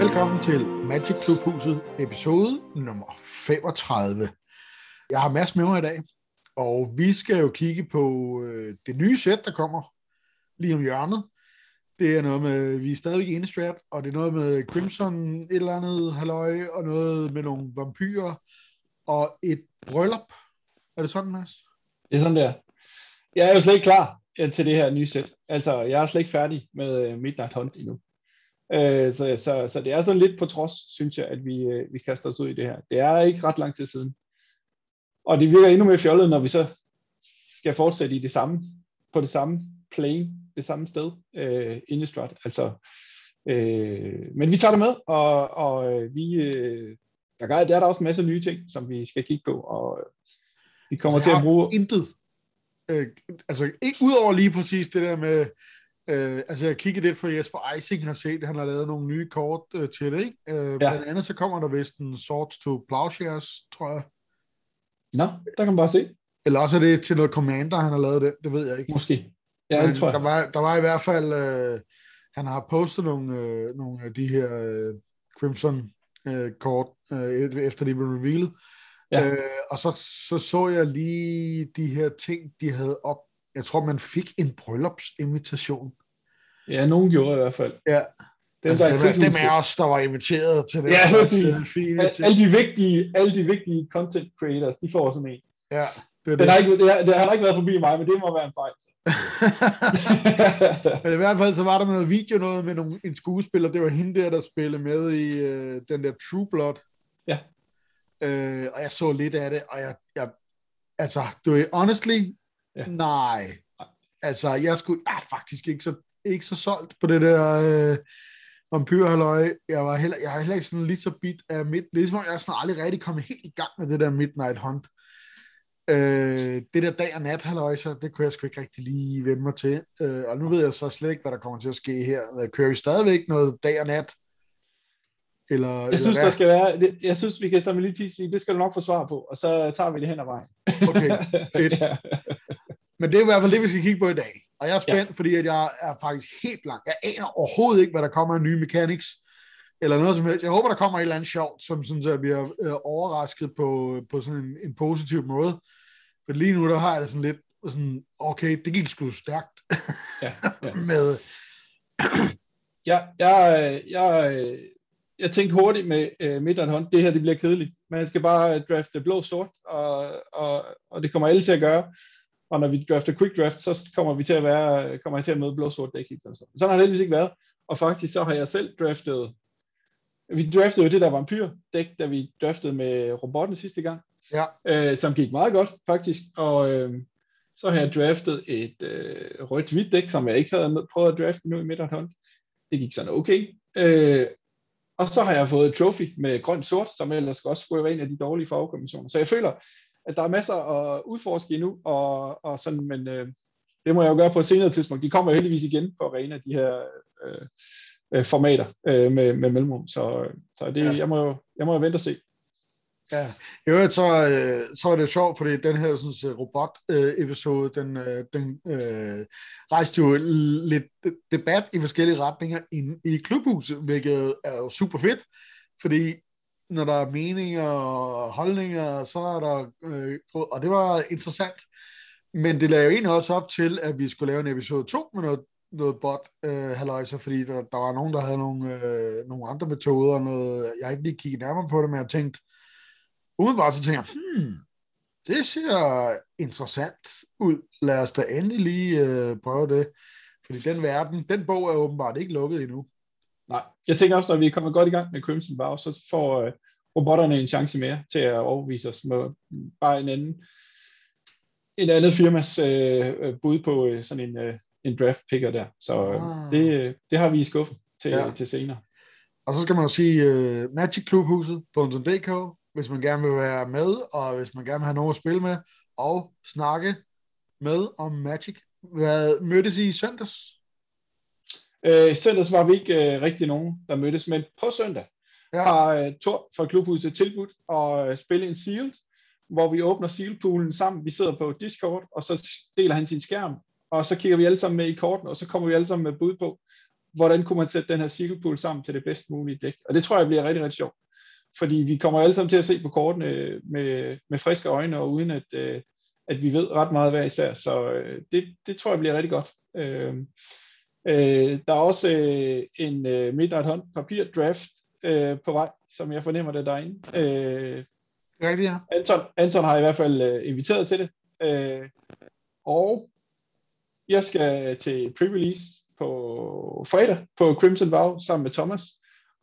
Velkommen til Magic Klubhuset, episode nummer 35. Jeg har masser med mig i dag, og vi skal jo kigge på øh, det nye sæt, der kommer lige om hjørnet. Det er noget med, vi er stadigvæk strap og det er noget med Crimson, et eller andet halløj, og noget med nogle vampyrer, og et bryllup. Er det sådan, Mads? Det er sådan der. Jeg er jo slet ikke klar øh, til det her nye sæt. Altså, jeg er slet ikke færdig med øh, Midnight Hunt endnu. Øh, så, så, så det er sådan lidt på trods, synes jeg, at vi, øh, vi kaster os ud i det her. Det er ikke ret lang tid siden. Og det virker endnu mere fjollet, når vi så skal fortsætte i det samme, på det samme plane, det samme sted, øh, Innistrad. Altså, øh, men vi tager det med, og, og vi, øh, der, er, der er der også en masse nye ting, som vi skal kigge på, og vi kommer til at bruge... intet. Øh, altså, ikke udover lige præcis det der med Øh, altså jeg kiggede lidt for Jesper Eising har set, han har lavet nogle nye kort øh, til det, ikke? Øh, ja. Blandt andet så kommer der vist en Swords to Plowshares, tror jeg. Nå, der kan man bare se. Eller også er det til noget Commander, han har lavet det, det ved jeg ikke. Måske. Ja, Men det tror jeg. Der var, der var i hvert fald, øh, han har postet nogle, øh, nogle af de her øh, Crimson øh, kort, øh, efter de blev revealed. Ja. Øh, og så, så så jeg lige de her ting, de havde op jeg tror, man fik en bryllupsinvitation. Ja, nogen gjorde i hvert fald. Ja. Dem, altså, der dem, er, dem er os, der var inviteret til det. Ja, det er alle de vigtige, alle de vigtige content creators, de får sådan en. Ja, det er det. Den har ikke, det, har, det har ikke været forbi mig, men det må være en fejl. men i hvert fald så var der noget video noget med nogle, en skuespiller, det var hende der, der spillede med i øh, den der True Blood. Ja. Øh, og jeg så lidt af det, og jeg, jeg altså, du er honestly, Ja. Nej. Altså, jeg skulle ah, faktisk ikke så, ikke så solgt på det der øh, vampyrhalløj. Jeg var heller, jeg er heller ikke sådan lige så bit af midt. Ligesom jeg er sådan aldrig rigtig kommet helt i gang med det der Midnight Hunt. Øh, det der dag og nat så det kunne jeg sgu ikke rigtig lige vende mig til. Øh, og nu ved jeg så slet ikke, hvad der kommer til at ske her. Kører vi stadigvæk noget dag og nat? Eller, jeg eller synes, hvad? der skal være, det, jeg synes, vi kan sammen lige sige, det skal du nok få svar på, og så tager vi det hen ad vejen. Okay, fedt. ja. Men det er i hvert fald det, vi skal kigge på i dag. Og jeg er spændt, ja. fordi at jeg er faktisk helt blank. Jeg aner overhovedet ikke, hvad der kommer af nye mechanics, eller noget som helst. Jeg håber, der kommer et eller andet sjovt, som sådan, så jeg bliver øh, overrasket på, på sådan en, en positiv måde. For lige nu, der har jeg det sådan lidt sådan, okay, det gik sgu stærkt. Ja, ja. med... ja, jeg, jeg, jeg tænkte hurtigt med uh, Midnight Hunt, det her det bliver kedeligt. Man skal bare drafte blå sort, og, og, og det kommer alle til at gøre. Og når vi drafter quick draft, så kommer vi til at være, kommer jeg til at møde blå sort dæk. Altså. Sådan har det heldigvis ikke været. Og faktisk så har jeg selv draftet, vi draftede jo det der vampyr dæk, da vi draftede med robotten sidste gang. Ja. Øh, som gik meget godt, faktisk. Og øh, så har jeg draftet et øh, rødt-hvidt dæk, som jeg ikke havde prøvet at drafte nu i Midnight Det gik sådan okay. Øh, og så har jeg fået et trophy med grønt-sort, som ellers også skulle være en af de dårlige farvekombinationer. Så jeg føler, at der er masser at udforske endnu, og, og sådan, men øh, det må jeg jo gøre på et senere tidspunkt. De kommer heldigvis igen på arena, de her øh, øh, formater øh, med, med mellemrum, så, så det, ja. jeg, må jo, jeg må jo vente og se. Ja, i øvrigt så, øh, så er det sjovt, fordi den her sådan, øh, robot-episode, øh, den, øh, den øh, rejste jo lidt debat i forskellige retninger inde i klubhuset, hvilket er jo super fedt, fordi når der er meninger og holdninger, så er der, øh, og det var interessant, men det lagde jo egentlig også op til, at vi skulle lave en episode 2 med noget, noget bot øh, haløjser, fordi der, der var nogen, der havde nogle, øh, nogle andre metoder, noget, jeg har ikke lige kigget nærmere på det, men jeg tænkte, umiddelbart så tænker jeg, hmm, det ser interessant ud, lad os da endelig lige øh, prøve det, fordi den verden, den bog er åbenbart ikke lukket endnu. Nej, jeg tænker også, når vi er kommet godt i gang med Crimson Vow, så får øh, robotterne en chance mere til at overbevise os med bare en anden en andet firmas øh, øh, bud på øh, sådan en, øh, en draft picker der. Så øh, ah. det, det har vi i skuffen til, ja. til senere. Og så skal man jo sige uh, Magic Klubhuset på DK, hvis man gerne vil være med, og hvis man gerne vil have nogen at spille med, og snakke med om Magic. Hvad mødtes I i søndags? Øh, søndags var vi ikke øh, rigtig nogen, der mødtes, men på søndag ja. har øh, Thor fra Klubhuset tilbudt at øh, spille en Sealed, hvor vi åbner sealpoolen sammen. Vi sidder på Discord, og så deler han sin skærm, og så kigger vi alle sammen med i korten, og så kommer vi alle sammen med bud på, hvordan kunne man sætte den her sealpool sammen til det bedst mulige dæk. Og det tror jeg bliver rigtig, rigtig sjovt. Fordi vi kommer alle sammen til at se på kortene med, med friske øjne, og uden at, øh, at vi ved ret meget hver især. Så øh, det, det tror jeg bliver rigtig godt. Øh, øh, der er også øh, en øh, Midnight Hunt papir draft øh, på vej, som jeg fornemmer det derinde. Øh, Rigtigt, ja. Anton, Anton har i hvert fald øh, inviteret til det. Øh, og jeg skal til pre-release på fredag på Crimson Vow sammen med Thomas.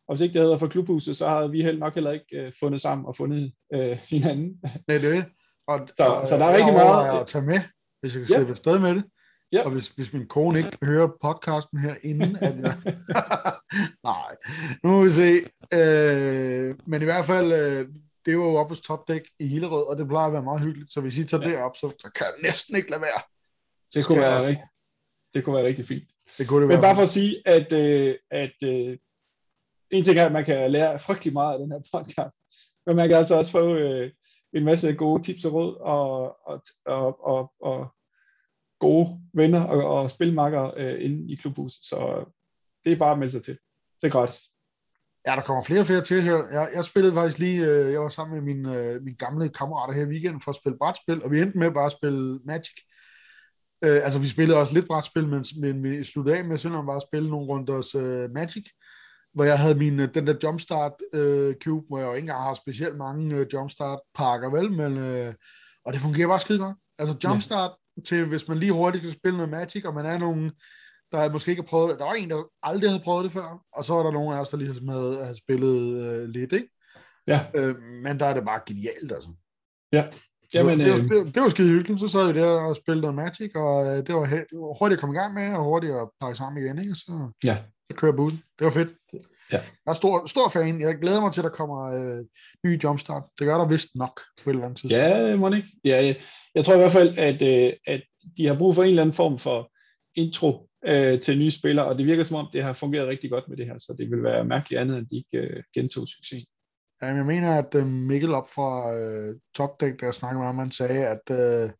Og hvis ikke det hedder for klubhuset, så har vi helt nok heller ikke øh, fundet sammen og fundet øh, hinanden. Det er det. Og, Så- og, så der er jeg rigtig meget- at tage med, hvis jeg kan Ja. slippe afsted med det. Ja. Og hvis, hvis min kone ikke hører podcasten her, inden at jeg... Nej, nu må vi se. Øh, men i hvert fald, øh, det er jo oppe hos Topdæk i Hillerød, og det plejer at være meget hyggeligt. Så hvis I tager Ja. ja. derop, så, så kan jeg næsten ikke lade være. Det kunne, være, jeg- rigtig, det kunne være rigtig fint. Det kunne det Men være. bare for at sige, at, øh, at øh, en ting er, at man kan lære frygtelig meget af den her podcast, men man kan altså også få øh, en masse gode tips og råd og, og, og, og, og gode venner og, og spilmakker øh, inde i klubhuset. Så øh, det er bare at melde sig til. Det er gratis. Ja, der kommer flere og flere til her. Jeg, jeg spillede faktisk lige, øh, jeg var sammen med mine, øh, mine gamle kammerater her i weekenden for at spille brætspil, og vi endte med bare at spille Magic. Øh, altså, vi spillede også lidt brætspil, men, men vi sluttede af med simpelthen bare at spille nogle runders øh, Magic, hvor jeg havde min, øh, den der Jumpstart øh, Cube, hvor jeg jo ikke engang har specielt mange øh, Jumpstart pakker, vel, men, øh, og det fungerer bare skide godt. Altså, Jumpstart ja. til, hvis man lige hurtigt skal spille noget Magic, og man er nogen, der måske ikke har prøvet. Der var en, der aldrig havde prøvet det før, og så var der nogle af os, der lige havde, havde spillet øh, lidt, ikke? Ja, Øh, men der er det bare genialt, altså. ja. Jamen, det, var- øh, det, det, det var skide hyggeligt. Så sad vi der og spillede noget Magic, og øh, det var, hurtigt at komme i gang med, og hurtigt at pakke sammen igen, ikke? Så, ja. Så kører bussen. Det var fedt. Ja. Jeg er stor, stor fan. Jeg glæder mig til, at der kommer øh, ny Jumpstart. Det gør der vist nok på et eller andet tidspunkt. Ja, må ikke? Ja, jeg, jeg tror i hvert fald, at, øh, at de har brug for en eller anden form for intro øh, til nye spillere, og det virker som om, det har fungeret rigtig godt med det her, så det vil være mærkeligt andet, end de ikke øh, gentog succes. Jamen, jeg mener, at øh, Mikkel op fra øh, Top Deck, der snakkede med ham, han sagde, at, øh,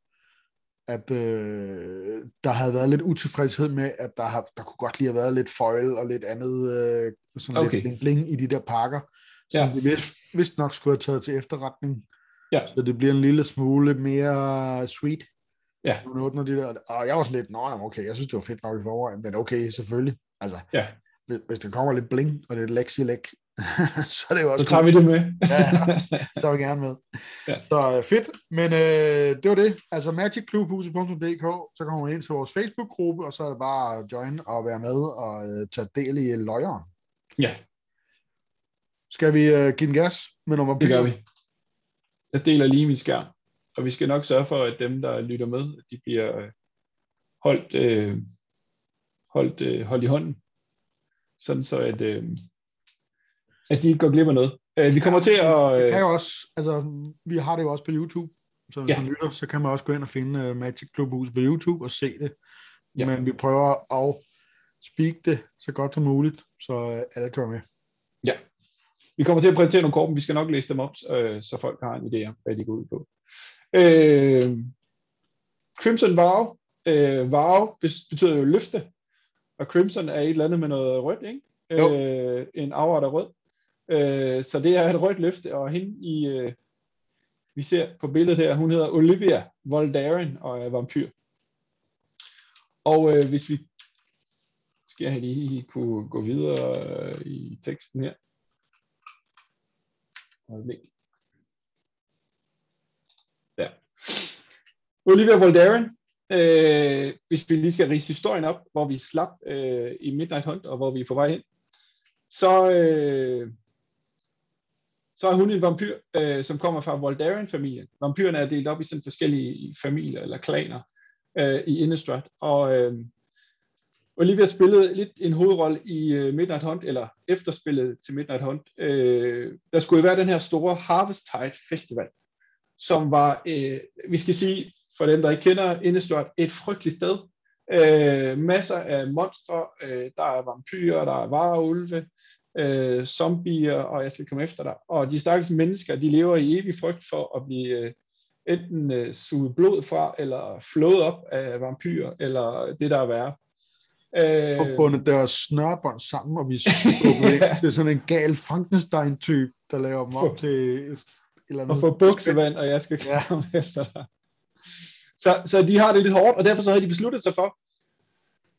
at øh, der havde været lidt utilfredshed med, at der, har, der kunne godt lige have været lidt foil og lidt andet, øh, sådan Okay. lidt bling, i de der pakker, som Ja. de vist, vist nok skulle have taget til efterretning. Ja. Så det bliver en lille smule mere sweet. Ja. Nu åbner de der, og jeg var sådan lidt, nå, okay, jeg synes, det var fedt nok i forvejen, men okay, selvfølgelig. Altså, Ja. hvis, hvis der kommer lidt bling og lidt lexi-læk, så er det jo også Så tager vi det med. Ja, så er vi gerne med. Ja. Så øh, fedt, men øh, det var det. Altså magicklubhuset.dk, så kommer man ind til vores Facebook-gruppe, og så er det bare at join og være med og øh, tage del i løjeren. ja, Skal vi øh, give den gas med nummer det gør vi. Jeg deler lige min skærm, og vi skal nok sørge for, at dem, der lytter med, at de bliver øh, holdt, øh, holdt, øh, holdt i hånden, sådan så at, øh, at de ikke går glip af noget. Øh, vi kommer til at... Det Øh, kan jo også, altså, vi har det jo også på YouTube, så hvis Ja. man lytter, så kan man også gå ind og finde uh, Magic Klubhuset på YouTube og se det. Ja. Men vi prøver at speak det så godt som muligt, så øh, alle kan være med. Vi kommer til at præsentere nogle kort, men vi skal nok læse dem op, øh, så folk har en idé om, hvad de går ud på. Øh, Crimson Vow. Øh, vow betyder jo løfte, og Crimson er et eller andet med noget rødt, ikke? Jo. Øh, en afret af rød. Øh, så det er et rødt løfte, og hende i, øh, vi ser på billedet her, hun hedder Olivia Voldaren og er vampyr. Og øh, hvis vi skal jeg lige kunne gå videre øh, i teksten her. Øjeblik. Ja. Olivia Voldaren, øh, hvis vi lige skal rise historien op, hvor vi slap øh, i Midnight Hunt, og hvor vi er på vej hen, så, øh, så er hun en vampyr, øh, som kommer fra Voldaren-familien. Vampyrerne er delt op i sådan forskellige familier eller klaner øh, i Innistrad, og øh, Olivia spillede lidt en hovedrolle i øh, Midnight Hunt, eller efterspillet til Midnight Hunt. Øh, der skulle jo være den her store Harvest Tide Festival, som var, øh, vi skal sige, for dem, der ikke kender Innistrad, et frygteligt sted. Øh, masser af monstre, øh, der er vampyrer, der er varulve, uh, zombier, og jeg skal komme efter dig. Og de stakkels mennesker, de lever i evig frygt for at blive uh, enten øh, suget blod fra, eller flået op af vampyrer, eller det der er værre. Øh, Forbundet deres snørbånd sammen, og vi ja. til sådan en gal Frankenstein-type, der laver dem op til et eller andet. Og få buksevand, og jeg skal komme ja. efter dig. Så, så de har det lidt hårdt, og derfor så havde de besluttet sig for,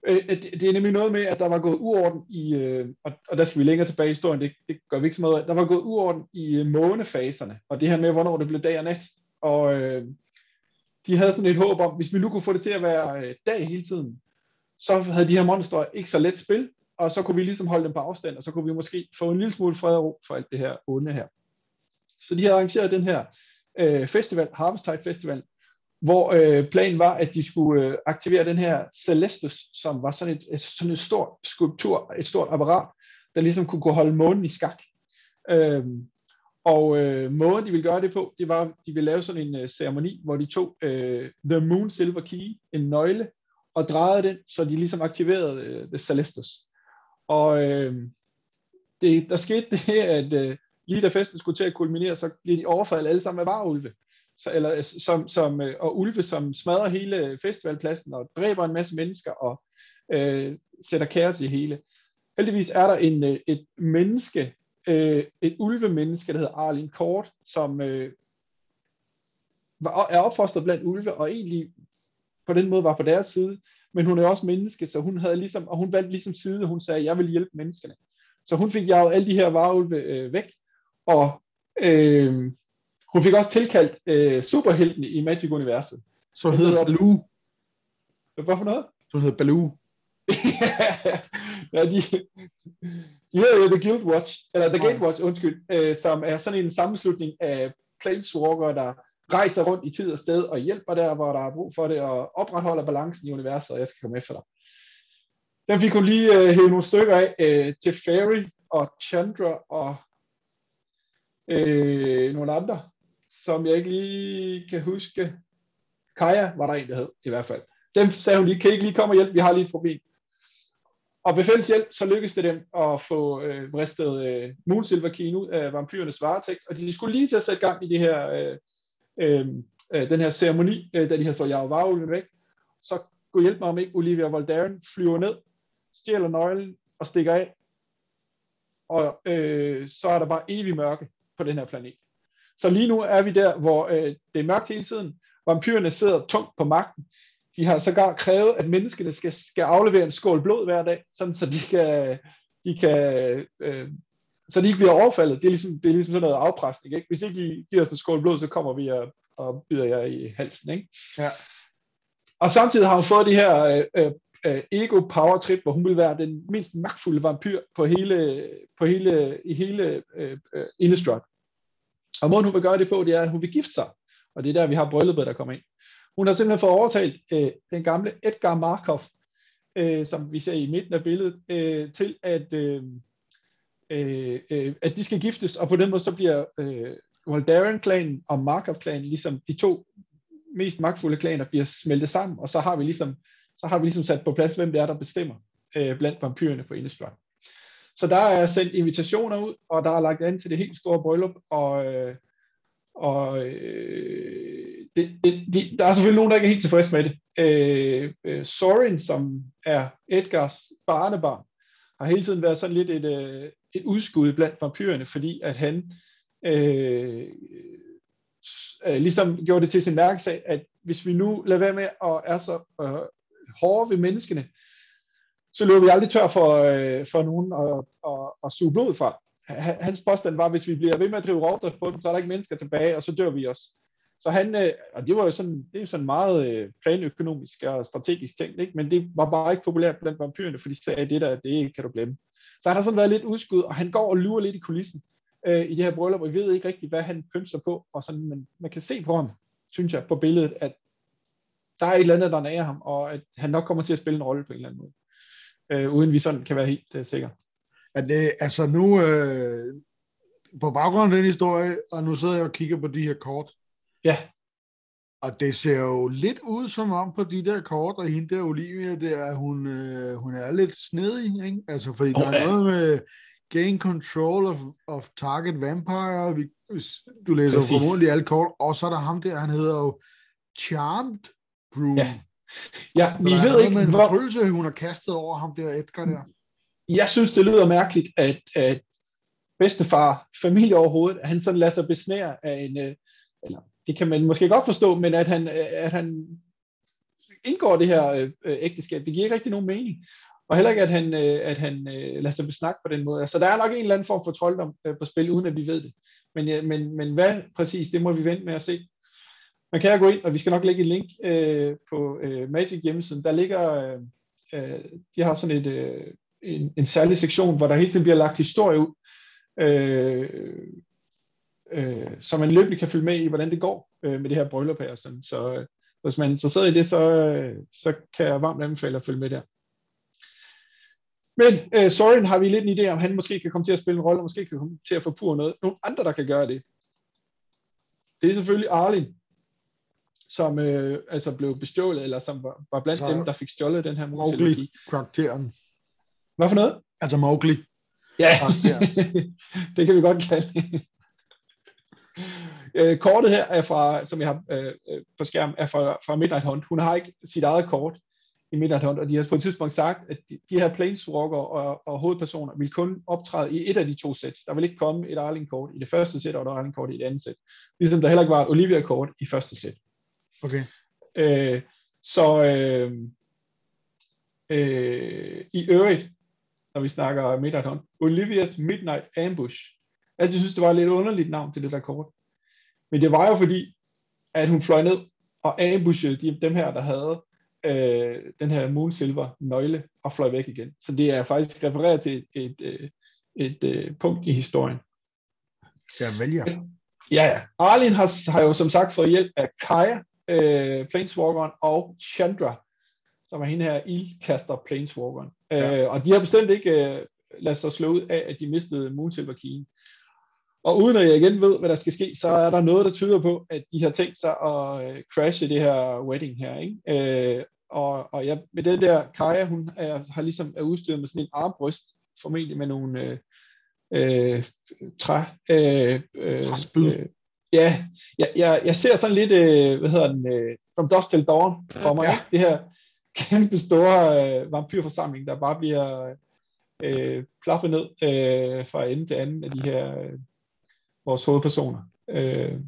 Øh, øh, det, det er nemlig noget med, at der var gået uorden i, øh, og, og der skal vi længere tilbage i historien, det, det gør vi ikke så meget af, der var gået uorden i øh, månefaserne, og det her med, hvornår det blev dag og nat, og øh, de havde sådan et håb om, hvis vi nu kunne få det til at være øh, dag hele tiden, så havde de her monstre ikke så let spil, og så kunne vi ligesom holde dem på afstand, og så kunne vi måske få en lille smule fred og ro for alt det her onde her. Så de havde arrangeret den her øh, festival, Harvest Tide Festival, hvor øh, planen var, at de skulle øh, aktivere den her Celestus, som var sådan et, et, sådan et stort skulptur, et stort apparat, der ligesom kunne, kunne holde månen i skak. Øhm, og øh, måden, de ville gøre det på, det var, de ville lave sådan en øh, ceremoni, hvor de tog øh, The Moon Silver Key, en nøgle, og drejede den, så de ligesom aktiverede øh, The Celestus. Og øh, det, der skete det, at øh, lige da festen skulle til at kulminere, så blev de overfaldet alle sammen af varulve så, eller, som, som, øh, og ulve, som smadrer hele festivalpladsen og dræber en masse mennesker og øh, sætter kaos i hele. Heldigvis er der en, øh, et menneske, øh, et ulvemenneske, der hedder Arlene Kort, som øh, var, er opfostret blandt ulve, og egentlig på den måde var på deres side, men hun er også menneske, så hun havde ligesom, og hun valgte ligesom side, og hun sagde, jeg vil hjælpe menneskene. Så hun fik jaget alle de her varulve øh, væk, og øh, hun fik også tilkaldt øh, superhelten i Magic-universet. Så hun hedder Baloo. For noget? Så hedder Baloo. ja, de, de hedder jo The Guild Watch, eller The Gate Watch, undskyld, øh, som er sådan en sammenslutning af planeswalker, der rejser rundt i tid og sted og hjælper der, hvor der er brug for det, og opretholder balancen i universet, og jeg skal komme efter dig. Den fik hun lige øh, hævet nogle stykker af øh, til Fairy og Chandra og øh, nogle andre som jeg ikke lige kan huske. Kaja var der en, der hed, i hvert fald. Dem sagde hun lige, kan I ikke lige komme og hjælpe, vi har lige et problem. Og ved fælles hjælp, så lykkedes det dem at få øh, vristet øh, Moonsilver ud af vampyrernes varetægt, og de skulle lige til at sætte gang i det her, øh, øh, øh den her ceremoni, øh, da de havde fået Jarl Varulven væk. Så gå hjælp mig om ikke Olivia Voldaren flyver ned, stjæler nøglen og stikker af. Og øh, så er der bare evig mørke på den her planet. Så lige nu er vi der, hvor øh, det er mørkt hele tiden. Vampyrerne sidder tungt på magten. De har sågar krævet, at menneskene skal, skal aflevere en skål blod hver dag, sådan så de kan, de kan øh, så de ikke bliver overfaldet. Det er ligesom, det er ligesom sådan noget afpresning. Ikke? Hvis ikke I giver os en skål blod, så kommer vi og, og bider jer i halsen. Ikke? Ja. Og samtidig har hun fået de her øh, øh, ego power trip, hvor hun vil være den mest magtfulde vampyr på hele, på hele, i hele øh, øh, Innistrad. Og måden hun vil gøre det på, det er, at hun vil gifte sig. Og det er der, vi har brylluppet, der kommer ind. Hun har simpelthen fået overtalt øh, den gamle Edgar Markov, øh, som vi ser i midten af billedet, øh, til at, øh, øh, øh at de skal giftes, og på den måde så bliver øh, Voldaren-klanen og Markov-klanen ligesom de to mest magtfulde klaner bliver smeltet sammen, og så har vi ligesom, så har vi ligesom sat på plads, hvem det er, der bestemmer øh, blandt vampyrerne på Innistrad. Så der er sendt invitationer ud, og der er lagt an til det helt store bryllup, og, øh, og øh, det, det, de, der er selvfølgelig nogen, der ikke er helt tilfredse med det. Øh, øh, Sorin, som er Edgars barnebarn, har hele tiden været sådan lidt et, øh, et udskud blandt vampyrerne, fordi at han øh, øh, ligesom gjorde det til sin mærkesag, at hvis vi nu lader være med at er så øh, hårde ved menneskene, så løber vi aldrig tør for, øh, for nogen at, at, at suge blod fra. Hans påstand var, at hvis vi bliver ved med at drive rovdrift på dem, så er der ikke mennesker tilbage, og så dør vi også. Så han, øh, og det var jo sådan, det er sådan meget øh, planøkonomisk og strategisk tænkt, ikke? men det var bare ikke populært blandt vampyrerne, for de sagde, det der, det kan du glemme. Så han har sådan været lidt udskud, og han går og lurer lidt i kulissen øh, i det her bryllup, og vi ved ikke rigtigt, hvad han pynser på, og sådan, men man kan se på ham, synes jeg, på billedet, at der er et eller andet, der nærer ham, og at han nok kommer til at spille en rolle på en eller anden måde øh, uden vi sådan kan være helt øh, sikre. Er det, altså nu, øh, på baggrund af den historie, og nu sidder jeg og kigger på de her kort. Ja. Og det ser jo lidt ud som om på de der kort, og hende der Olivia, der, hun, øh, hun er lidt snedig, ikke? Altså, fordi oh, der er ja. noget med gain control of, of target vampire. Vi, hvis du læser Præcis. formodentlig alle kort. Og så er der ham der, han hedder jo Charmed Broom. Ja. Ja, vi Der er ved ikke, en hvor... fortryllelse, hun har kastet over ham der, Edgar der. Jeg synes, det lyder mærkeligt, at, at bedstefar, familie overhovedet, at han sådan lader sig besnære af en, øh, eller det kan man måske godt forstå, men at han, øh, at han indgår det her øh, ægteskab, det giver ikke rigtig nogen mening. Og heller ikke, at han, øh, at han øh, lader sig besnakke på den måde. Så der er nok en eller anden form for trolddom øh, på spil, uden at vi ved det. Men, men, men hvad præcis, det må vi vente med at se. Man kan gå ind, og vi skal nok lægge et link øh, på øh, Magic hjemmesiden. Der ligger, øh, øh, de har sådan et, øh, en, en særlig sektion, hvor der hele tiden bliver lagt historie ud, øh, øh, så man løbende kan følge med i, hvordan det går øh, med det her bryllup her. Sådan. Så øh, hvis man er interesseret i det, så, øh, så kan jeg varmt anbefale at følge med der. Men øh, Soren har vi lidt en idé om, han måske kan komme til at spille en rolle, og måske kan komme til at forpure noget. Nogle andre, der kan gøre det. Det er selvfølgelig Arlin, som øh, altså blev bestjålet, eller som var, var blandt Så- dem, der fik stjålet den her Mowgli, karakteren. Hvad for noget? Altså Mowgli. Ja, det kan vi godt kalde. Øh, kortet her er fra, som jeg har øh, øh, på skærm, er fra, fra Midnight Hunt. Hun har ikke sit eget kort i Midnight Hunt, og de har på et tidspunkt sagt, at de, de her Planeswalker og, og hovedpersoner vil kun optræde i et af de to sæt. Der vil ikke komme et Arling-kort i det første sæt, og et Arling-kort i det andet sæt. Ligesom der heller ikke var et Olivia-kort i første sæt. Okay. Øh, så øh, øh, i øvrigt, når vi snakker Midnight Olivias Midnight Ambush. Jeg altid synes, det var et lidt underligt navn til det der kort. Men det var jo fordi, at hun fløj ned og ambushede de, dem her, der havde øh, den her Moonsilver nøgle og fløj væk igen. Så det er faktisk refereret til et, et, et, et, et punkt i historien. Jeg vælger. Ja, ja. Arlin har, har jo som sagt fået hjælp af Kaja, øh, Planeswalkeren, og Chandra, som er hende her ildkaster Planeswalkeren. Ja. Øh, og de har bestemt ikke øh, ladet sig slå ud af, at de mistede Moonsilver Keyen. Og uden at jeg igen ved, hvad der skal ske, så er der noget, der tyder på, at de har tænkt sig at øh, crashe det her wedding her. Ikke? Øh, og, og ja, med det der, Kaja, hun er, har ligesom er udstyret med sådan en armbryst, formentlig med nogle øh, øh, træ, øh, øh, Træspyd. øh, ja, jeg, jeg, jeg ser sådan lidt, øh, hvad hedder den, øh, From Dusk Till Dawn for mig, Ja. det her kæmpe store øh, vampyrforsamling, der bare bliver øh, plaffet ned øh, fra ende til anden af de her øh, vores hovedpersoner. Øh,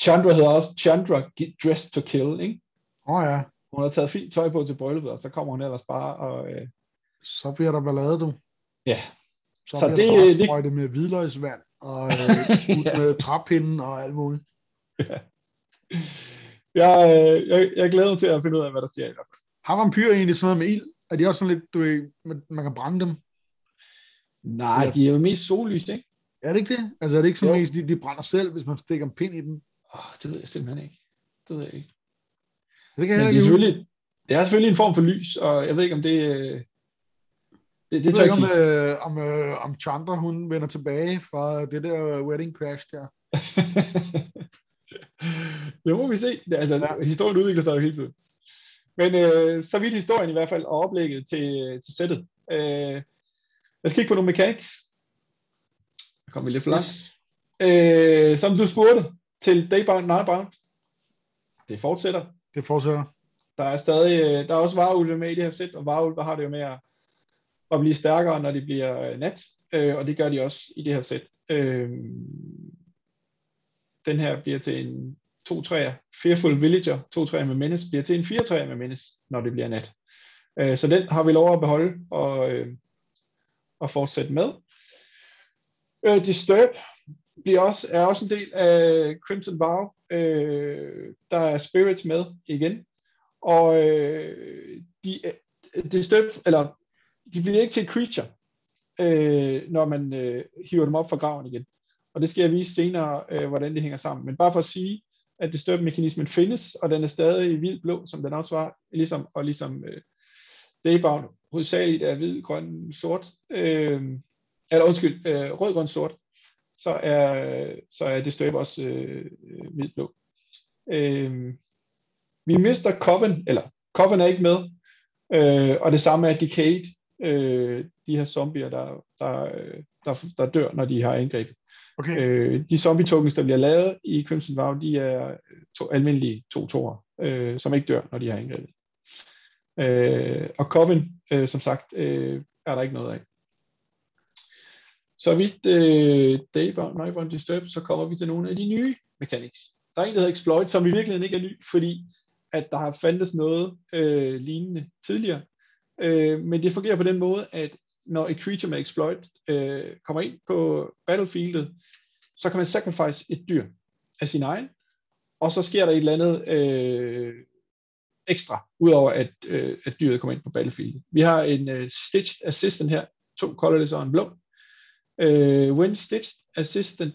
Chandra hedder også Chandra Get Dressed to Kill, ikke? Åh oh, ja, Hun har taget fint tøj på til brylluppet, og så kommer hun ellers bare og... Øh, så bliver der ballade, du. ja, Så, Så bliver det- der bare det- med hvidløgsvand og øh, ud Ja. med træpinden og alt muligt. jeg, øh, jeg, jeg glæder mig til at finde ud af, hvad der sker i hvert fald. Har vampyrer egentlig sådan noget med ild? Er de også sådan lidt, du ved, man, man kan brænde dem? Nej, Ja. de er jo mest sollys, ikke? Er det ikke det? Altså er det ikke sådan mest, de, de brænder selv, hvis man stikker en pind i dem? Oh, det ved jeg simpelthen ikke. Det ved jeg ikke. Det kan jeg Men det er, selvfølgelig, det er selvfølgelig en form for lys, og jeg ved ikke, om det... Det, det Jeg ved ikke, om, øh, om, øh, om Chandra, hun vender tilbage fra det der wedding crash der. det må vi se. Altså, Ja. Historien udvikler sig jo hele tiden. Men øh, så vidt historien i hvert fald, og oplægget til, til sættet. Øh, jeg skal kigge på nogle mechanics. Der kommer vi lidt for langt. Yes. Øh, som du spurgte til Daybound, Nightbound. Det fortsætter. Det fortsætter. Der er stadig, øh, der er også varulve med i det her sæt, og varulve har det jo med at, at blive stærkere, når det bliver øh, nat, øh, og det gør de også i det her sæt. Øh, den her bliver til en 2-3'er, Fearful Villager, 2-3'er med Menace, bliver til en 4-3'er med Menace, når det bliver nat. Øh, så den har vi lov at beholde og, øh, og fortsætte med. Øh, Disturb bliver også, er også en del af Crimson Vow. Øh, der er Spirits med igen. Og øh, de, øh, Disturb, eller de bliver ikke til et creature, øh, når man øh, hiver dem op fra graven igen. Og det skal jeg vise senere, øh, hvordan det hænger sammen. Men bare for at sige, at Disturb-mekanismen findes, og den er stadig hvid blå, som den også var, ligesom, og ligesom øh, Daybound hovedsageligt er hvid, grøn, sort, øh, eller undskyld, øh, rød, grøn, sort, så er, så er Disturb også øh, øh, hvid, blå. Øh, vi mister Coven, eller Coven er ikke med, øh, og det samme er Decade. Øh, de her zombier, der, der, der, der dør, når de har angrebet. Okay. Øh, de zombie tokens, der bliver lavet i Crimson Vow, de er to, almindelige to toer, øh, som ikke dør, når de har angrebet. Øh, og Coven, øh, som sagt, øh, er der ikke noget af. Så vidt øh, Daybound, Nightbound Disturb, så kommer vi til nogle af de nye mechanics. Der er en, der hedder Exploit, som i virkeligheden ikke er ny, fordi at der har fandtes noget øh, lignende tidligere. Øh, men det fungerer på den måde, at når et creature med exploit øh, kommer ind på battlefieldet, så kan man sacrifice et dyr af sin egen, og så sker der et eller andet øh, ekstra, udover at, øh, at dyret kommer ind på battlefieldet. Vi har en øh, Stitched Assistant her, to colorless og en blå. Øh, when Stitched Assistant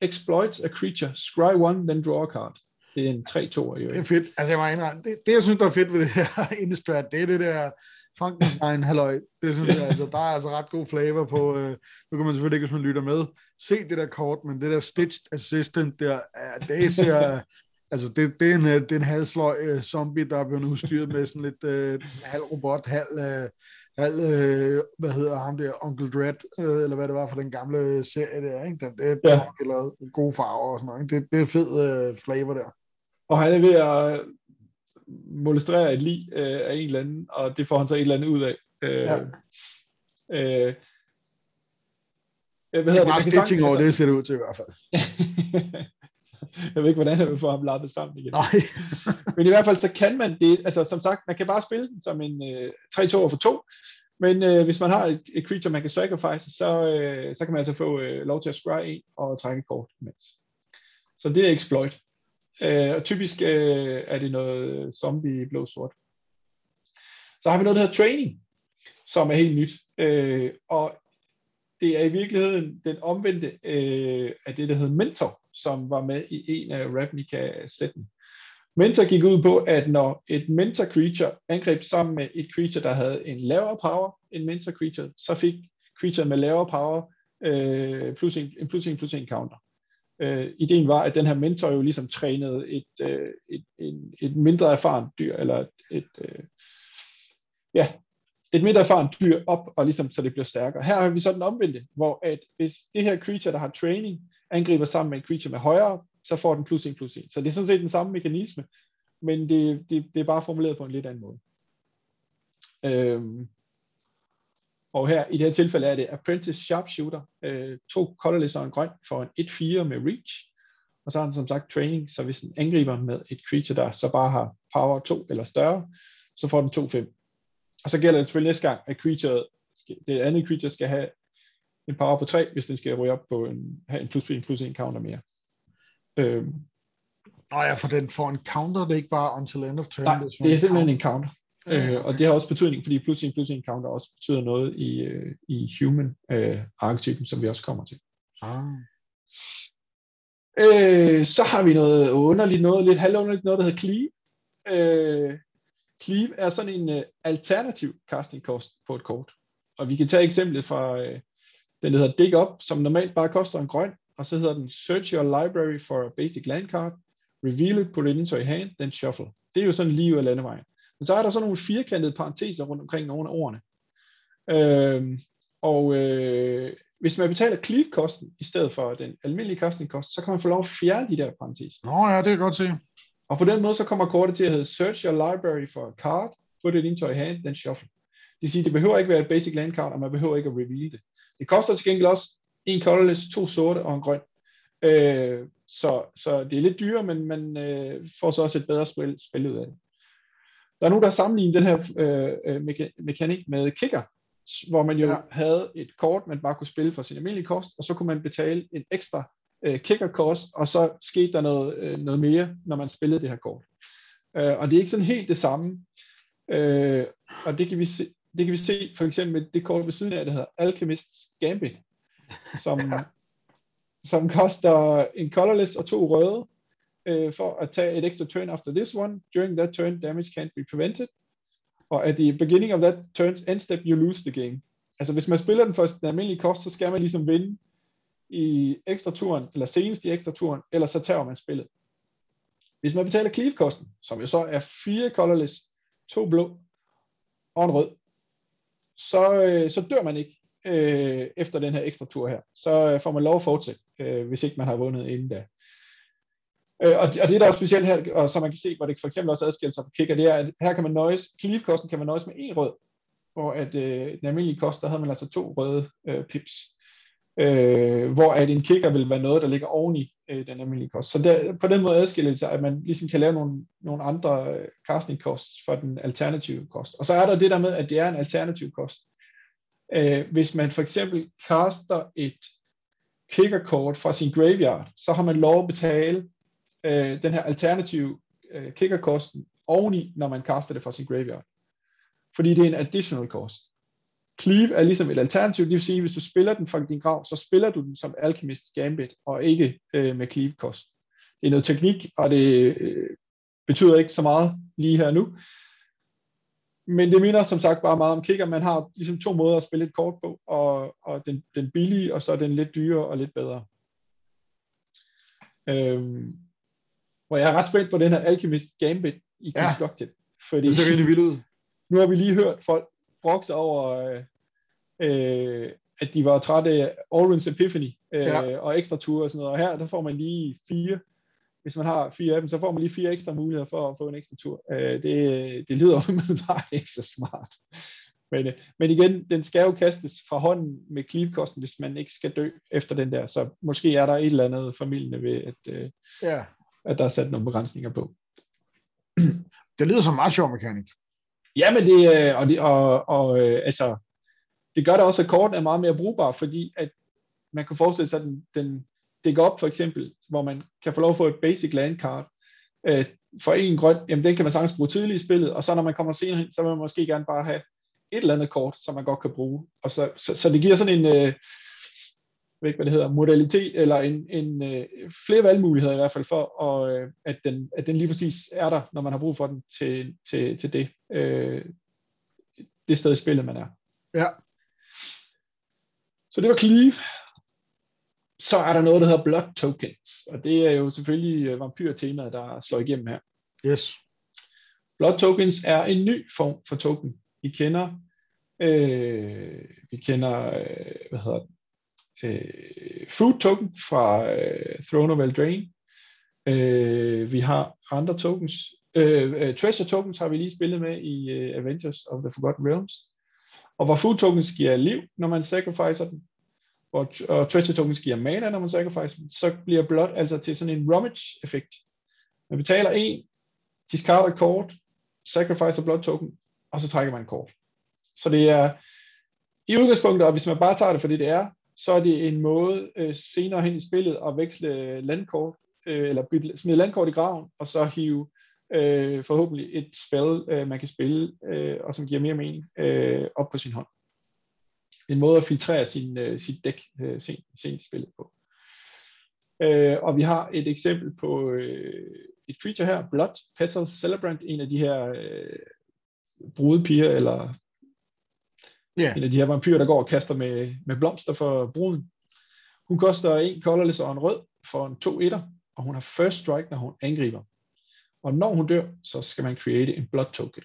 exploits a creature, scry one, then draw a card. Det er en 3-2 i Det er fedt. Altså, jeg må indrømme, det, det, jeg synes, der er fedt ved det her Innistrad, det er det der Frankenstein, halløj. Det synes jeg, altså, der er altså ret god flavor på, øh, nu kan man selvfølgelig ikke, hvis man lytter med, se det der kort, men det der Stitched Assistant der, det ser, altså det, det, er en, det er en halvsløj uh, zombie, der er blevet udstyret med sådan lidt uh, sådan halv robot, halv, uh, halv uh, hvad hedder ham der, Uncle Dread, uh, eller hvad det var for den gamle serie der, ikke? Det, det, ja. det er gode farver og sådan noget, ikke? Det, det er fed uh, flavor der. Og han er ved at molestrere et lig øh, af en eller anden, og det får han så et eller andet ud af. Øh, ja. øh, hvad hedder det? Meget stitching over det, ser det ud til i hvert fald. jeg ved ikke, hvordan jeg vil få ham lappet sammen igen. Nej. men i hvert fald, så kan man det, altså som sagt, man kan bare spille den som en øh, 3-2 for 2, men øh, hvis man har et, et creature, man kan sacrifice, så, øh, så kan man altså få øh, lov til at scry en og trække kort imens. Så det er exploit. Øh, og typisk øh, er det noget zombie blå-sort. Så har vi noget, der hedder training, som er helt nyt. Øh, og det er i virkeligheden den omvendte øh, af det, der hedder mentor, som var med i en af Ravnica-sætten. Mentor gik ud på, at når et mentor creature angreb sammen med et creature, der havde en lavere power end mentor creature, så fik creature med lavere power øh, plus, en, plus en plus en counter øh, ideen var, at den her mentor jo ligesom trænede et, øh, et, en, et mindre erfaren dyr, eller et, et øh, ja, et mindre erfaren dyr op, og ligesom så det bliver stærkere. Her har vi så den omvendte, hvor at hvis det her creature, der har training, angriber sammen med en creature med højere, så får den plus 1 plus 1. Så det er sådan set den samme mekanisme, men det, det, det er bare formuleret på en lidt anden måde. Øhm, og her i det her tilfælde er det Apprentice Sharpshooter, øh, to colorless og en grøn for en 1-4 med reach. Og så har den som sagt training, så hvis den angriber med et creature, der så bare har power 2 eller større, så får den 2-5. Og så gælder det selvfølgelig næste gang, at creature, det andet creature skal have en power på 3, hvis den skal ryge op på en, have en plus 1 plus 1 counter mere. Øhm. Nå ja, for den får en counter, det er ikke bare until end of turn. Nej, det er simpelthen en counter. Øh, og det har også betydning, fordi plus en plus en counter også betyder noget i, øh, i human øh, arketypen, som vi også kommer til. Ah. Øh, så har vi noget underligt, noget lidt halvunderligt, noget der hedder Cleave. Øh, Cleave er sådan en uh, alternativ casting cost på et kort. Og vi kan tage eksemplet fra uh, den, der hedder Dig Up, som normalt bare koster en grøn, og så hedder den Search your library for a basic land card, reveal it, put it into a hand, then shuffle. Det er jo sådan lige ud af landevejen. Men så er der så nogle firkantede parenteser rundt omkring nogle af ordene. Øh, og øh, hvis man betaler cleave-kosten i stedet for den almindelige casting-kost, så kan man få lov at fjerne de der parenteser. Nå ja, det kan godt se. Og på den måde, så kommer kortet til at hedde Search your library for a card, put it into a hand, then shuffle. Det vil sige, det behøver ikke være et basic land card, og man behøver ikke at reveal det. Det koster til gengæld også en colorless, to sorte og en grøn. Øh, så, så det er lidt dyrere, men man øh, får så også et bedre spil, spil ud af det. Der er nogen, der har sammenlignet den her øh, øh meka- mekanik med kicker, hvor man jo ja. havde et kort, man bare kunne spille for sin almindelige kost, og så kunne man betale en ekstra øh, kicker-kost, og så skete der noget, øh, noget mere, når man spillede det her kort. Øh, og det er ikke sådan helt det samme. Øh, og det kan vi se, det kan vi se for eksempel med det kort ved siden af, der hedder Alchemist's Gambit, som, som koster en colorless og to røde, uh, for at tage et ekstra turn after this one. During that turn, damage can't be prevented. Og at the beginning of that turn's end step, you lose the game. Altså hvis man spiller den for den almindelige kost, så skal man ligesom vinde i ekstra turen, eller senest i ekstra turen, eller så tager man spillet. Hvis man betaler cleave-kosten, som jo så er fire colorless, to blå og en rød, så, øh, så dør man ikke øh, efter den her ekstra tur her. Så øh, får man lov at fortsætte, øh, hvis ikke man har vundet inden da. Øh, og, og det der er specielt her, og som man kan se, hvor det for eksempel også adskiller sig fra kicker, det er, at her kan man nøjes, cleave-kosten kan man nøjes med en rød, hvor at øh, den almindelige kost, der havde man altså to røde øh, pips. Øh, hvor at en kicker vil være noget, der ligger oven i øh, den almindelige kost. Så der, på den måde adskiller det sig, at man ligesom kan lave nogle, nogle andre øh, casting costs for den alternative kost. Og så er der det der med, at det er en alternativ kost. Øh, hvis man for eksempel kaster et kickerkort fra sin graveyard, så har man lov at betale øh, den her alternative øh, kickerkosten oveni, når man kaster det fra sin graveyard. Fordi det er en additional cost. Cleave er ligesom et alternativ, det vil sige, hvis du spiller den fra din grav, så spiller du den som Alchemist Gambit, og ikke øh, med Cleave kost. Det er noget teknik, og det øh, betyder ikke så meget lige her nu. Men det minder som sagt bare meget om kicker. Man har ligesom to måder at spille et kort på, og, og den, den billige, og så den lidt dyrere og lidt bedre. Øhm, hvor jeg er ret spændt på den her Alchemist Gambit i Ja. Constructed. Fordi Det ser rigtig vildt ud. nu har vi lige hørt folk brokse over, øh, øh, at de var trætte af Allrins Epiphany øh, Ja. og ekstra ture og sådan noget. Og her der får man lige fire. Hvis man har fire af dem, så får man lige fire ekstra muligheder for at få en ekstra tur. Øh, det, det lyder umiddelbart ikke så smart. Men, øh, men igen, den skal jo kastes fra hånden med cleave-kosten, hvis man ikke skal dø efter den der. Så måske er der et eller andet familie ved, at, øh, Ja. At der er sat nogle begrænsninger på. Det lyder som meget sjov mekanik. Ja, men det, øh, og, det, og, og øh, altså, det gør da også, at korten er meget mere brugbar, fordi at man kan forestille sig, at den, den dækker op for eksempel, hvor man kan få lov at få et basic land card øh, for en grøn, jamen den kan man sagtens bruge tidligt i spillet, og så når man kommer senere hen, så vil man måske gerne bare have et eller andet kort, som man godt kan bruge. Og så, så, så det giver sådan en, øh, ved ikke, hvad det hedder, modalitet, eller en, en øh, flere valgmuligheder i hvert fald for, og, øh, at, den, at den lige præcis er der, når man har brug for den til, til, til det, øh, det sted i spillet, man er. Ja. Så det var Cleave. Så er der noget, der hedder Blood Tokens, og det er jo selvfølgelig øh, vampyr-temaet, der slår igennem her. Yes. Blood Tokens er en ny form for token. I kender, øh, vi kender, øh, hvad hedder det, øh, Food Token fra øh, Throne of Eldraine. Øh, vi har andre tokens. Øh, øh, treasure Tokens har vi lige spillet med i øh, Avengers of the Forgotten Realms. Og hvor Food Tokens giver liv, når man sacrificer den, og, og Treasure Tokens giver mana, når man sacrificer den, så bliver blot altså til sådan en rummage-effekt. Man betaler en, discarder et kort, sacrificer blot Token, og så trækker man et kort. Så det er i udgangspunktet, og hvis man bare tager det for det, det er, så er det en måde øh, senere hen i spillet at veksle landkort, øh, eller bytte, smide landkort i graven, og så hive øh, forhåbentlig et spil, øh, man kan spille, øh, og som giver mere mening, øh, op på sin hånd. En måde at filtrere sin, øh, sit dæk øh, sent, sent i spillet på. Øh, og vi har et eksempel på øh, et creature her, Blood Petal Celebrant, en af de her øh, brudepiger, eller Ja. en af de her vampyrer, der går og kaster med, med blomster for bruden. Hun koster en colorless og en rød for en 2 etter, og hun har first strike, når hun angriber. Og når hun dør, så skal man create en blood token.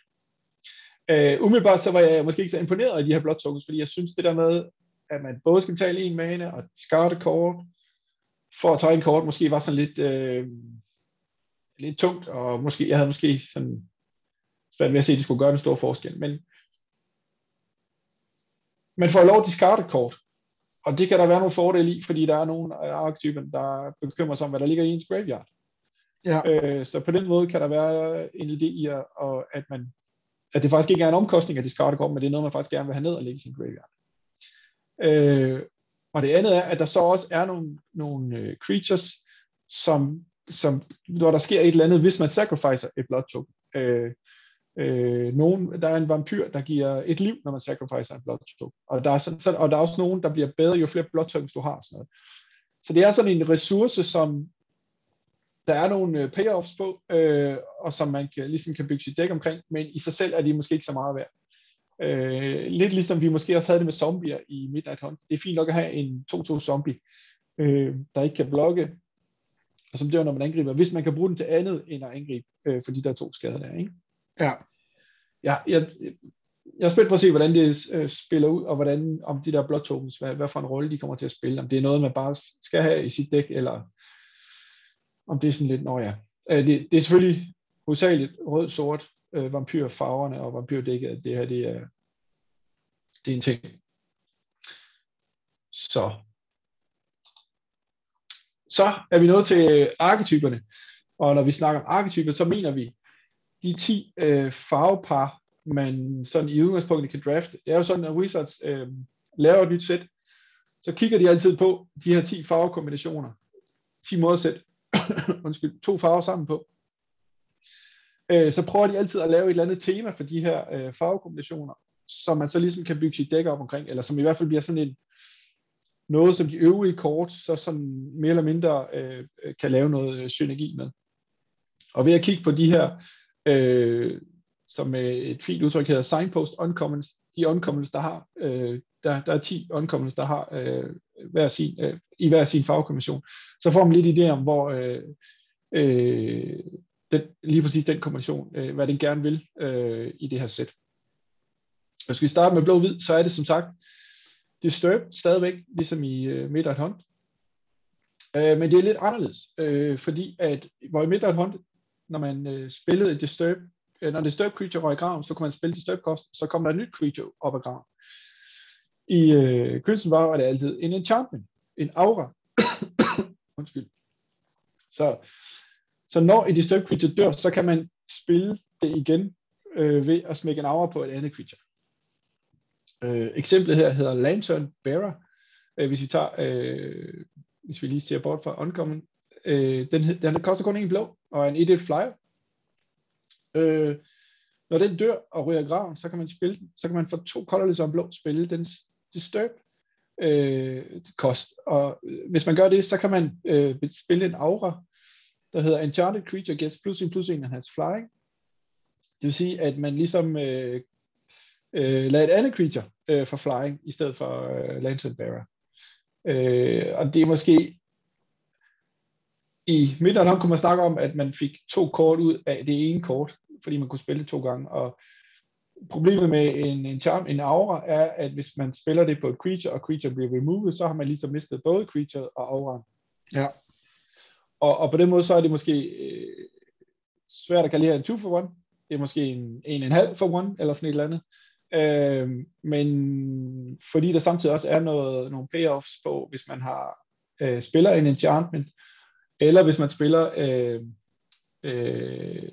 Uh, umiddelbart så var jeg måske ikke så imponeret af de her blood tokens, fordi jeg synes det der med, at man både skal betale en mane og skarte kort, for at tage en kort, måske var sådan lidt, øh, lidt tungt, og måske, jeg havde måske sådan svært ved at se, at det skulle gøre en stor forskel. Men man får lov at discarde et kort, og det kan der være nogle fordele i, fordi der er nogle af arketypen, der bekymrer sig om, hvad der ligger i ens graveyard. Ja. Øh, så på den måde kan der være en idé i, at, man, at det faktisk ikke er en omkostning at discarde kort, men det er noget, man faktisk gerne vil have ned og lægge i sin graveyard. Øh, og det andet er, at der så også er nogle, nogle uh, creatures, som, som, hvor der sker et eller andet, hvis man sacrificer et blood token. Øh, øh, nogen, der er en vampyr, der giver et liv, når man sacrificer en blood token. Og der er, sådan, så, og der er også nogen, der bliver bedre, jo flere blood tokens du har. Sådan noget. Så det er sådan en ressource, som der er nogle øh, payoffs på, øh, og som man kan, ligesom kan bygge sit dæk omkring, men i sig selv er de måske ikke så meget værd. Øh, lidt ligesom vi måske også havde det med zombier i Midnight Hunt. Det er fint nok at have en 2-2 zombie, øh, der ikke kan blokke, og som dør, når man angriber, hvis man kan bruge den til andet end at angribe, øh, for de der to skader der, ikke? Ja. Ja, jeg, jeg er spændt på at se, hvordan det øh, spiller ud, og hvordan, om de der blood tokens, hvad, hvad for en rolle de kommer til at spille. Om det er noget, man bare skal have i sit dæk, eller om det er sådan lidt, nå ja. Øh, det, det er selvfølgelig hovedsageligt rød-sort øh, vampyrfarverne og vampyrdækket. Det her, det er, det er en ting. Så. Så er vi nået til arketyperne. Og når vi snakker om arketyper, så mener vi de 10 øh, farvepar, man sådan i udgangspunktet kan drafte. Det er jo sådan, at Wizards øh, laver et nyt sæt, så kigger de altid på de her 10 farvekombinationer. 10 måder undskyld, to farver sammen på. Øh, så prøver de altid at lave et eller andet tema for de her øh, farvekombinationer, som man så ligesom kan bygge sit dæk op omkring, eller som i hvert fald bliver sådan en, noget, som de øvrige kort så sådan mere eller mindre øh, kan lave noget synergi med. Og ved at kigge på de her øh, som øh, et fint udtryk hedder signpost uncommons, de uncommons, der har, øh, der, der er 10 uncommons, der har øh, hver sin, øh, i hver sin fagkommission, så får man lidt idé om, hvor øh, øh, den, lige præcis den kommission, øh, hvad den gerne vil øh, i det her sæt. Hvis vi starter med blå-hvid, så er det som sagt Disturb stadigvæk, ligesom i øh, Midnight Hunt. Øh, men det er lidt anderledes, øh, fordi at hvor i Midnight Hunt, når man øh, spillede Disturb, øh, når Disturb Creature røg i graven, så kunne man spille Disturb Cost, så kom der et nyt creature op af graven. I øh, Crimson Vow er det altid en enchantment, en aura. Undskyld. Så, så når et Disturb Creature dør, så kan man spille det igen øh, ved at smække en aura på et andet creature. Øh, eksemplet her hedder Lantern Bearer. Øh, hvis vi tager, øh, hvis vi lige ser bort fra Uncommon, øh, den, den koster kun en blå, og en 1 flyer. Øh, når den dør og ryger graven, så kan man spille den. Så kan man få to colorless og blå spille den disturb øh, kost. Og øh, hvis man gør det, så kan man øh, spille en aura, der hedder Enchanted Creature gets plus en plus 1 and has flying. Det vil sige, at man ligesom øh, øh, lader et andet creature øh, for flying, i stedet for øh, Lantern Bearer. Øh, og det er måske i midten kunne man snakke om, at man fik to kort ud af det ene kort, fordi man kunne spille det to gange. Og problemet med en, en charm, en aura, er, at hvis man spiller det på et creature, og creature bliver removed, så har man ligesom mistet både creature og aura. Ja. Og, og på den måde, så er det måske øh, svært at kalde en 2 for 1. Det er måske en 1,5 for 1, eller sådan et eller andet. Øh, men fordi der samtidig også er noget, nogle payoffs på, hvis man har øh, spiller en enchantment, eller hvis man spiller, øh, øh,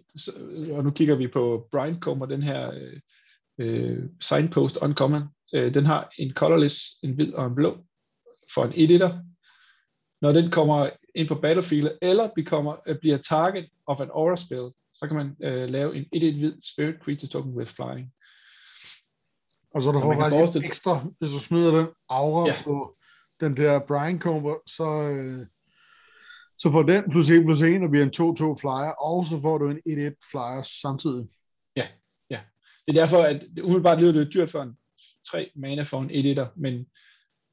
og nu kigger vi på Brian Comer, den her øh, signpost uncommon, øh, den har en colorless, en hvid og en blå for en editor. Når den kommer ind på battlefield, eller bekommer, øh, bliver target of an aura spell, så kan man øh, lave en 1 hvid spirit creature token with flying. Og så du får faktisk forestille... ekstra, hvis du smider den aura ja. på den der Brian Comer, så, øh, så får den plus 1 plus 1 og bliver en 2-2 flyer, og så får du en 1-1 flyer samtidig. Ja, ja. Det er derfor, at umiddelbart lyder det dyrt for en 3 mana for en 1-1'er, men,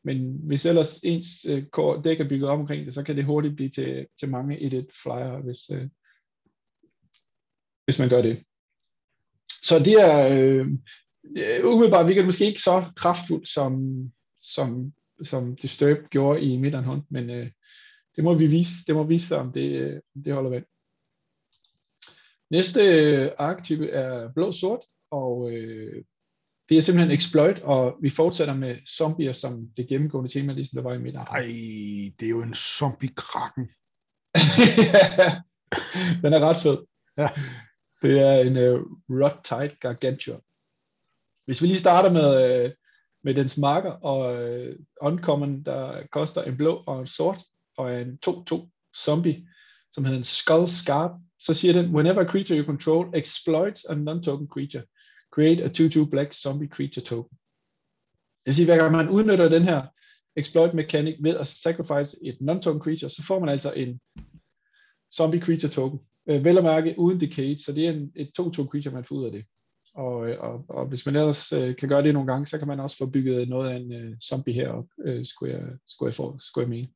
men hvis ellers ens øh, dæk er bygget op omkring det, så kan det hurtigt blive til, til mange 1-1 flyer, hvis, øh, hvis man gør det. Så det er øh, øh umiddelbart virker det måske ikke så kraftfuldt, som, som, som Disturb gjorde i Midtjylland, men øh, det må vi vise, det må vise sig, om det, det holder vand. Næste øh, arketype er blå-sort, og øh, det er simpelthen exploit, og vi fortsætter med zombier som det gennemgående tema, ligesom der var i midten. Ej, det er jo en zombie-krakken. Den er ret fed. Ja. Det er en uh, Rot-Tide Gargantua. Hvis vi lige starter med, uh, med dens marker og uh, Uncommon, der koster en blå og en sort, og en 2-2 zombie, som hedder en Skull Scarp, så siger den, whenever a creature you control exploits a non-token creature, create a 2-2 black zombie creature token. Det vil sige, hver gang man udnytter den her exploit mechanic ved at sacrifice et non-token creature, så får man altså en zombie creature token. Øh, vel at mærke uden decay, så det er en, et 2-2 creature, man får ud af det. Og, øh, og, og hvis man ellers øh, kan gøre det nogle gange, så kan man også få bygget noget af en øh, zombie herop, øh, skulle, jeg, skulle, jeg for, skulle jeg mene.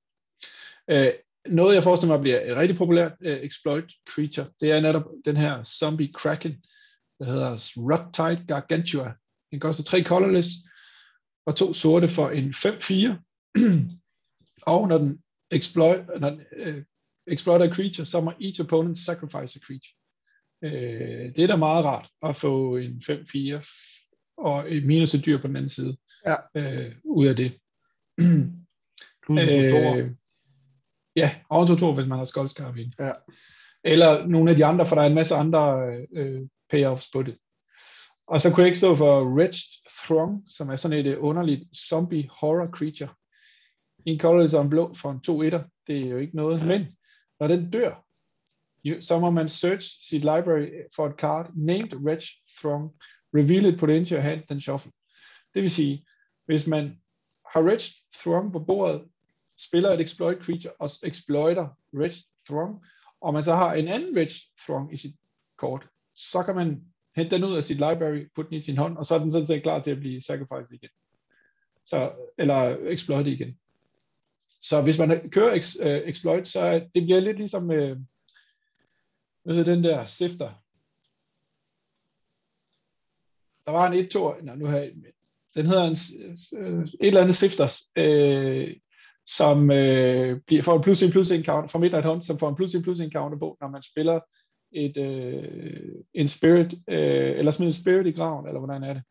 Øh, noget, jeg forestiller mig bliver et rigtig populært uh, exploit creature, det er netop den her zombie kraken, der hedder Ruptide Gargantua. Den koster tre colorless og to sorte for en 5-4. og når den exploit, når den, uh, exploit a creature, så må each opponent sacrifice a creature. Uh, det er da meget rart at få en 5-4 og et minus et dyr på den anden side Ja. uh, ud af det. Plus Øh, Ja, to, hvis man har skoldskarp ind. Ja. Eller nogle af de andre, for der er en masse andre øh, payoffs på det. Og så kunne jeg ikke stå for Wretched Throng, som er sådan et øh, underligt zombie horror creature. En colorless og en blå for en 2 1 Det er jo ikke noget. Men når den dør, så må man search sit library for et card named Wretched Throng, reveal it, put it into your hand, then shuffle. Det vil sige, hvis man har Wretched Throng på bordet, spiller et exploit creature og exploiter Red Throng, og man så har en anden Red Throng i sit kort, så kan man hente den ud af sit library, putte den i sin hånd, og så er den sådan set klar til at blive sacrificed igen. Så, eller exploited igen. Så hvis man kører ex, øh, exploit, så er, det bliver lidt ligesom øh, hvad hedder den der sifter. Der var en 1-2, nej, nu har jeg, den hedder en, øh, et eller andet sifters, uh, som øh, bliver, får en plus en plus en counter fra Midnight Hunt, som får en plus en plus en counter på, når man spiller et, øh, en spirit, øh, eller smider en spirit i graven, eller hvordan er det.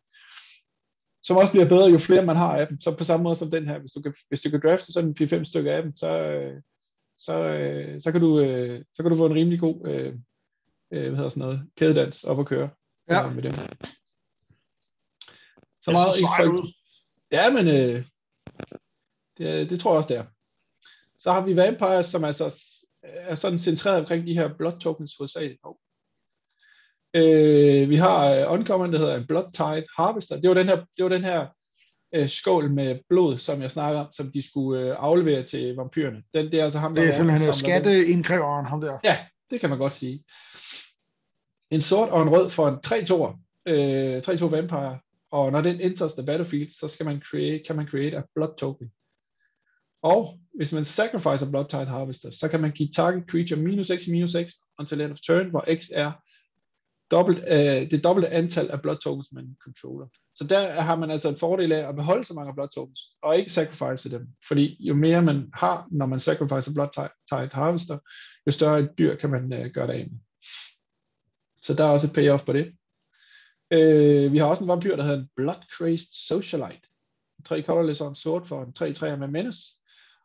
Som også bliver bedre, jo flere man har af dem. Så på samme måde som den her, hvis du kan, hvis du kan drafte sådan en 4-5 stykker af dem, så, øh, så, øh, så, kan du, øh, så kan du få en rimelig god øh, øh, hvad hedder sådan noget, kædedans op at køre Ja. øh, med dem. Så meget ud. Ja, men øh, det, det tror jeg også, det er. Så har vi Vampires, som altså er sådan centreret omkring de her blood tokens hovedsageligt. Øh, vi har øh, Uncommon, der hedder en Blood Tide Harvester. Det var den her, det var den her øh, skål med blod, som jeg snakker om, som de skulle øh, aflevere til vampyrerne. Den, det er altså ham, der Det er simpelthen den. skatteindkræveren, ham der. Ja, det kan man godt sige. En sort og en rød for en 3-2'er. Øh, 3-2 vampire. Og når den enters the battlefield, så skal man create, kan man create a blood token. Og hvis man sacrificer Blood Tide Harvester, så kan man give target creature minus x minus x until end of turn, hvor x er dobbelt, øh, det dobbelte antal af blood tokens, man controller. Så der har man altså en fordel af at beholde så mange blood tokens, og ikke sacrifice dem. Fordi jo mere man har, når man sacrificer Blood Tide Tide Harvester, jo større et dyr kan man øh, gøre det af med. Så der er også et payoff på det. Øh, vi har også en vampyr, der hedder en Blood Crazed Socialite. Tre colorless og en sort for en 3-3 med menace.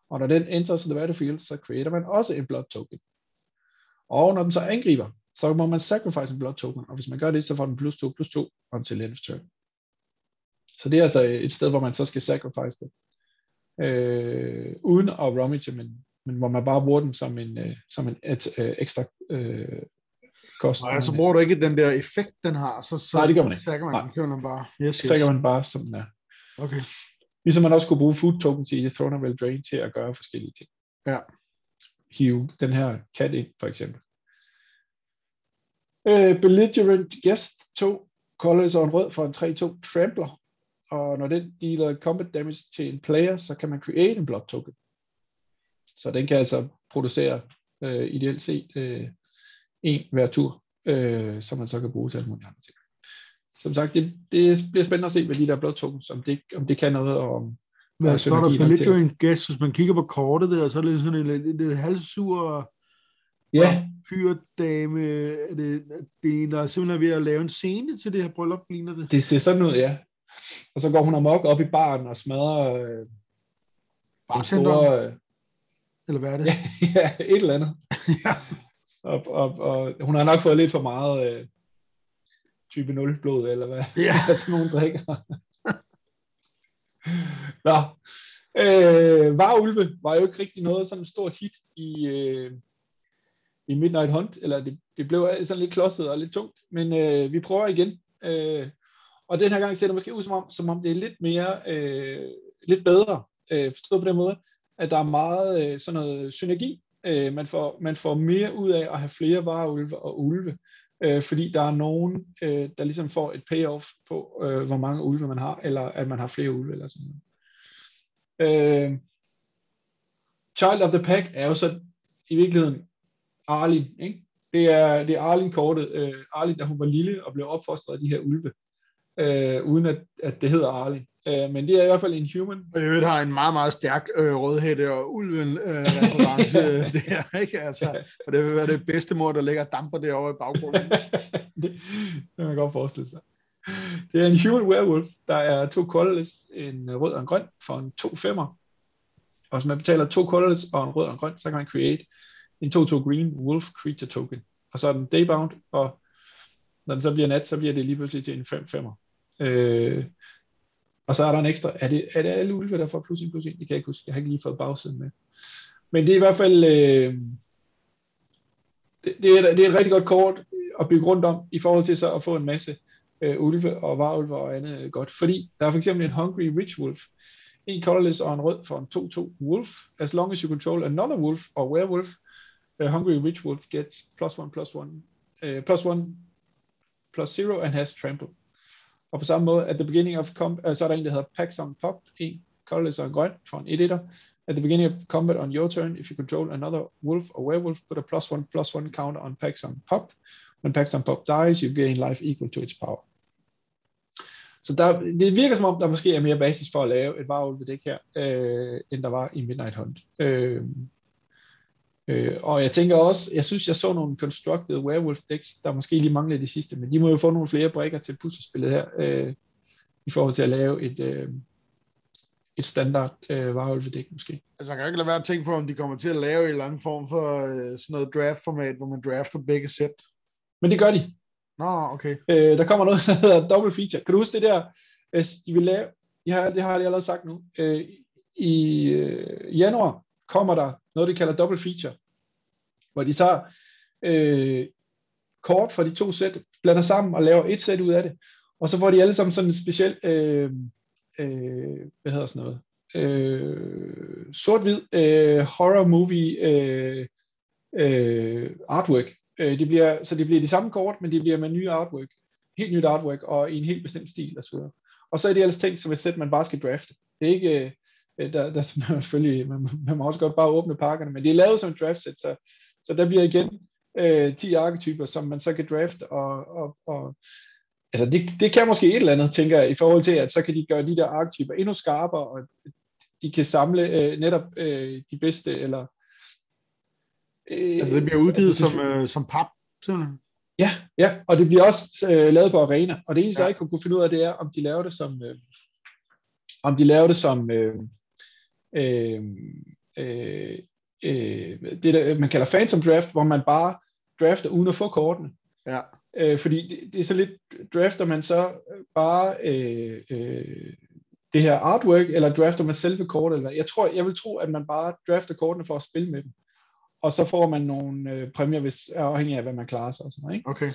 Og når den enters the battlefield, så creater man også en blood token. Og når den så angriber, så må man sacrifice en blood token, og hvis man gør det, så får den plus 2, plus 2 until end of turn. Så det er altså et sted, hvor man så skal sacrifice det. Øh, uden at rummage, men, men hvor man bare bruger den som en, øh, som en et, øh, ekstra øh, kost. Nej, så bruger du ikke den der effekt, den har. Så, så Nej, det gør man ikke. Der kan man, Nej. kører man bare. Yes, så yes. kan man bare, som den er. Okay. Ligesom man også kunne bruge food tokens i Throne of Eldraine til at gøre forskellige ting. Ja. Hive den her kat ind, for eksempel. Øh, belligerent Guest 2, colors og en rød for en 3-2 Trampler. Og når den dealer combat damage til en player, så kan man create en blood token. Så den kan altså producere øh, ideelt set øh, en hver tur, øh, som man så kan bruge til alle mulige andre ting. Som sagt, det, det bliver spændende at se med de der blood tokens, om det, om det kan noget, og om Hvad så er der belligerent guest, hvis man kigger på kortet der, så er det sådan en lidt, lidt halvsur Ja, fyrdame. Er det, det er en, der er simpelthen ved at lave en scene til det her bryllup, ligner det. det ser sådan ud, ja. Og så går hun amok op i baren og smadrer øh, den store... Øh, eller hvad er det? ja, ja, et eller andet. Ja. Og, og, og hun har nok fået lidt for meget øh, type 0 blod, eller hvad, Ja. hvad sådan nogen drikker. Nå. Øh, Varulve var jo ikke rigtig noget sådan en stor hit i, øh, i Midnight Hunt, eller det, det blev sådan lidt klodset og lidt tungt, men øh, vi prøver igen. Øh, og den her gang ser det måske ud som om, som om det er lidt mere, øh, lidt bedre, øh, forstået på den måde, at der er meget øh, sådan noget synergi. Øh, man, får, man får mere ud af at have flere varulve og ulve, øh, fordi der er nogen, øh, der ligesom får et payoff på, øh, hvor mange ulve man har, eller at man har flere ulve, eller sådan noget. Øh, Child of the Pack er jo så i virkeligheden Arlin, ikke? Det er, det er Arlin-kortet. Øh, Arlin, da hun var lille og blev opfostret af de her ulve. øh, uden at, at det hedder Arlin. Øh, men det er i hvert fald en human. Og øvrigt har en meget, meget stærk øh, rødhætte og ulven øh, reference det her, ikke? Altså, og det vil være det bedste mor, der ligger og damper derovre i baggrunden. det, det kan man godt forestille sig. Det er en human werewolf. Der er to colorless, en rød og en grøn, for en 2-5'er. Og hvis man betaler to colorless og en rød og en grøn, så kan man create en 2-2 green wolf creature token. Og så er den daybound, og når den så bliver nat, så bliver det lige pludselig til en 5-5'er. Øh, og så er der en ekstra, er det, er det alle ulve, der får plus 1 plus 1? Det kan jeg ikke huske, jeg har ikke lige fået bagsiden med. Men det er i hvert fald, øh, det, det, er, det er et rigtig godt kort at bygge rundt om, i forhold til så at få en masse øh, ulve og varulve og andet øh, godt. Fordi der er for eksempel en Hungry Rich Wolf, en colorless og en rød for en 2-2 wolf. As long as you control another wolf or werewolf, a hungry rich wolf gets plus 1 plus 1 uh, øh, plus 1 plus 0 and has trample. Og på samme måde, at the beginning of combat, øh, så er der en, der hedder Pack Some Pop, en colorless og en grøn for en 1 At the beginning of combat on your turn, if you control another wolf or werewolf, put a plus one plus one counter on Pack Some Pop. When Pack Some Pop dies, you gain life equal to its power. Så der, det virker som om, der måske er mere basis for at lave et varulv dæk her, øh, end der var i Midnight Hunt. Øh, øh, og jeg tænker også, jeg synes, jeg så nogle constructed werewolf decks, der måske lige mangler det sidste, men de må jo få nogle flere brækker til puslespillet her, øh, i forhold til at lave et, øh, et standard øh, dæk måske. Altså, jeg kan ikke lade være at tænke på, om de kommer til at lave en eller anden form for øh, sådan noget draft-format, hvor man drafter begge sæt. Men det gør de. Nå, okay. Øh, der kommer noget, der hedder double feature. Kan du huske det der, hvis de vil lave, de har, det har de allerede sagt nu, øh, i øh, januar kommer der noget, de kalder double feature, hvor de tager øh, kort fra de to sæt, blander sammen og laver et sæt ud af det, og så får de alle sammen sådan en speciel, øh, øh, hvad hedder sådan noget, øh, sort-hvid øh, horror movie øh, øh, artwork, Øh, det bliver, så det bliver de samme kort, men det bliver med nye artwork. Helt nyt artwork og i en helt bestemt stil og så videre. Og så er det ellers ting som et sæt, man bare skal drafte. Det er ikke, øh, der, der man selvfølgelig, man, man må også godt bare åbne pakkerne, men det er lavet som et draft set, så, så der bliver igen øh, 10 arketyper, som man så kan drafte, og, og, og altså det, det kan måske et eller andet, tænker jeg, i forhold til, at så kan de gøre de der arketyper endnu skarpere, og de kan samle øh, netop øh, de bedste, eller Øh, altså det bliver udgivet altså, som, øh, som pap, simpelthen? Ja, ja, og det bliver også øh, lavet på Arena, og det eneste, ja. jeg ikke kunne finde ud af, det er, om de laver det som, øh, om de laver det som, øh, øh, øh, øh, det der, man kalder Phantom Draft, hvor man bare drafter uden at få kortene. Ja. Øh, fordi det, det er så lidt, drafter man så bare øh, øh, det her artwork, eller drafter man selve kortet, eller jeg tror, jeg vil tro, at man bare drafter kortene for at spille med dem og så får man nogle øh, præmier, hvis afhængig af, hvad man klarer sig og sådan noget. Ikke? Okay.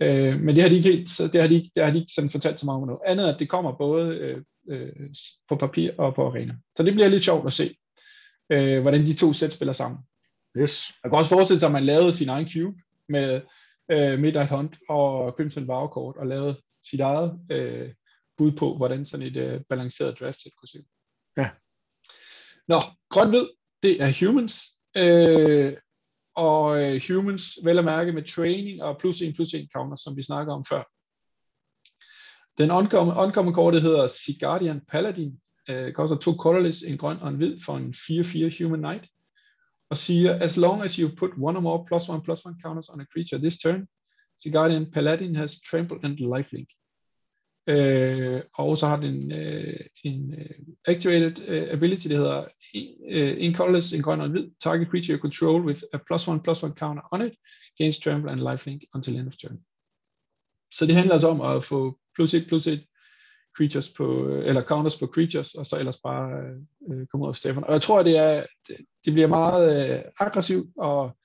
Øh, men det har de ikke helt, det har de, det har de ikke sådan fortalt så meget om noget. Andet at det kommer både øh, øh, på papir og på arena. Så det bliver lidt sjovt at se, øh, hvordan de to sæt spiller sammen. Yes. Jeg kan også forestille sig, at man lavede sin egen cube med øh, Midnight Hunt og Crimson Varkort og lavede sit eget øh, bud på, hvordan sådan et øh, balanceret draft set kunne se Ja. Nå, grøn-hvid, det er humans. Øh, og øh, humans, vel at mærke med training og plus en plus en counter, som vi snakker om før. Den onkommen kortet hedder Sigardian Paladin, øh, koster to colorless, en grøn og en hvid for en 4-4 human knight, og siger, as long as you put one or more plus one plus one counters on a creature this turn, Sigardian Paladin has trample and lifelink. Øh, og så har den øh, en uh, activated uh, ability, der hedder uh, en colorless, en grøn og en hvid, target creature you control with a plus one plus one counter on it, gains trample and lifelink until end of turn. Så det handler altså om at få plus et plus et creatures på, øh, eller counters på creatures, og så ellers bare øh, komme ud af Stefan. Og jeg tror, det er, det, bliver meget øh, aggressivt, og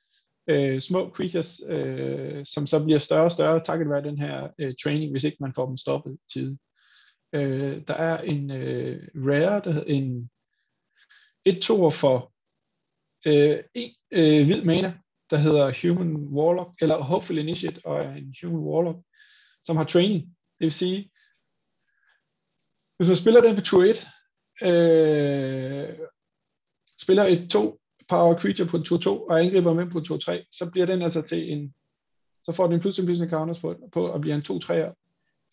øh, små creatures, øh, som så bliver større og større, takket være den her øh, training, hvis ikke man får dem stoppet tid. Øh, der er en øh, rare, der hedder en et toer for øh, en øh, hvid mana, der hedder Human Warlock, eller Hopeful Initiate, og er en Human Warlock, som har training. Det vil sige, hvis man spiller den på tur 1, øh, spiller et 2 power creature på tur 2 og angriber med på tur 3, så bliver den altså til en, så får den pludselig pludselig counters på, på og bliver en 2-3'er,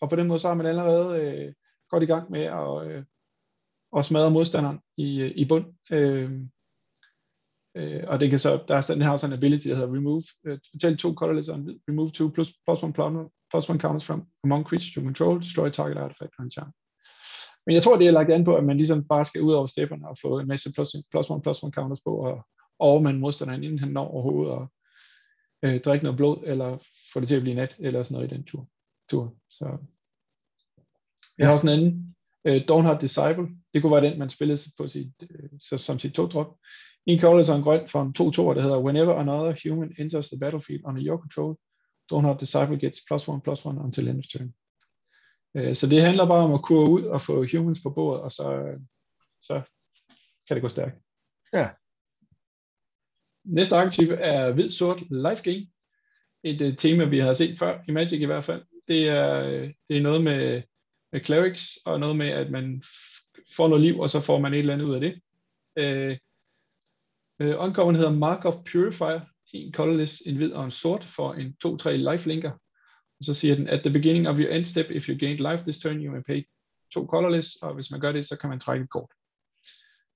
og på den måde så har man allerede øh, godt i gang med at, øh, at smadre modstanderen i, øh, i bund. Øh, øh, og det kan så, der er sådan, den har sådan en ability, der hedder remove, øh, to colorless on remove two plus, plus one, plus, plus one counters from among creatures you control, destroy target artifact on charm. Men jeg tror, det er lagt an på, at man ligesom bare skal ud over stepperne og få en masse plus, plus one, plus one counters på, og overmande modstanderen, inden han når overhovedet og øh, drikke noget blod, eller få det til at blive nat, eller sådan noget i den tur. tur. Så jeg har også en anden, øh, Dawnheart Disciple, det kunne være den, man spillede på sit, øh, så, som sit to-drop. En color så en grøn for en 2-2, der hedder Whenever another human enters the battlefield under your control, Dawnheart Disciple gets plus one, plus one until end of turn. Øh, så det handler bare om at kurve ud og få humans på bordet, og så, så kan det gå stærkt. Ja. Næste arketype er hvid-sort life gain. Et uh, tema, vi har set før i Magic i hvert fald. Det er, det er noget med, med clerics, og noget med, at man får noget liv, og så får man et eller andet ud af det. Uh, uh, uncommon hedder Mark of Purifier. En colorless, en hvid og en sort for en 2-3 lifelinker. Og så siger den, at the beginning of your end step, if you gained life this turn, you may pay to colorless, og hvis man gør det, så kan man trække et kort.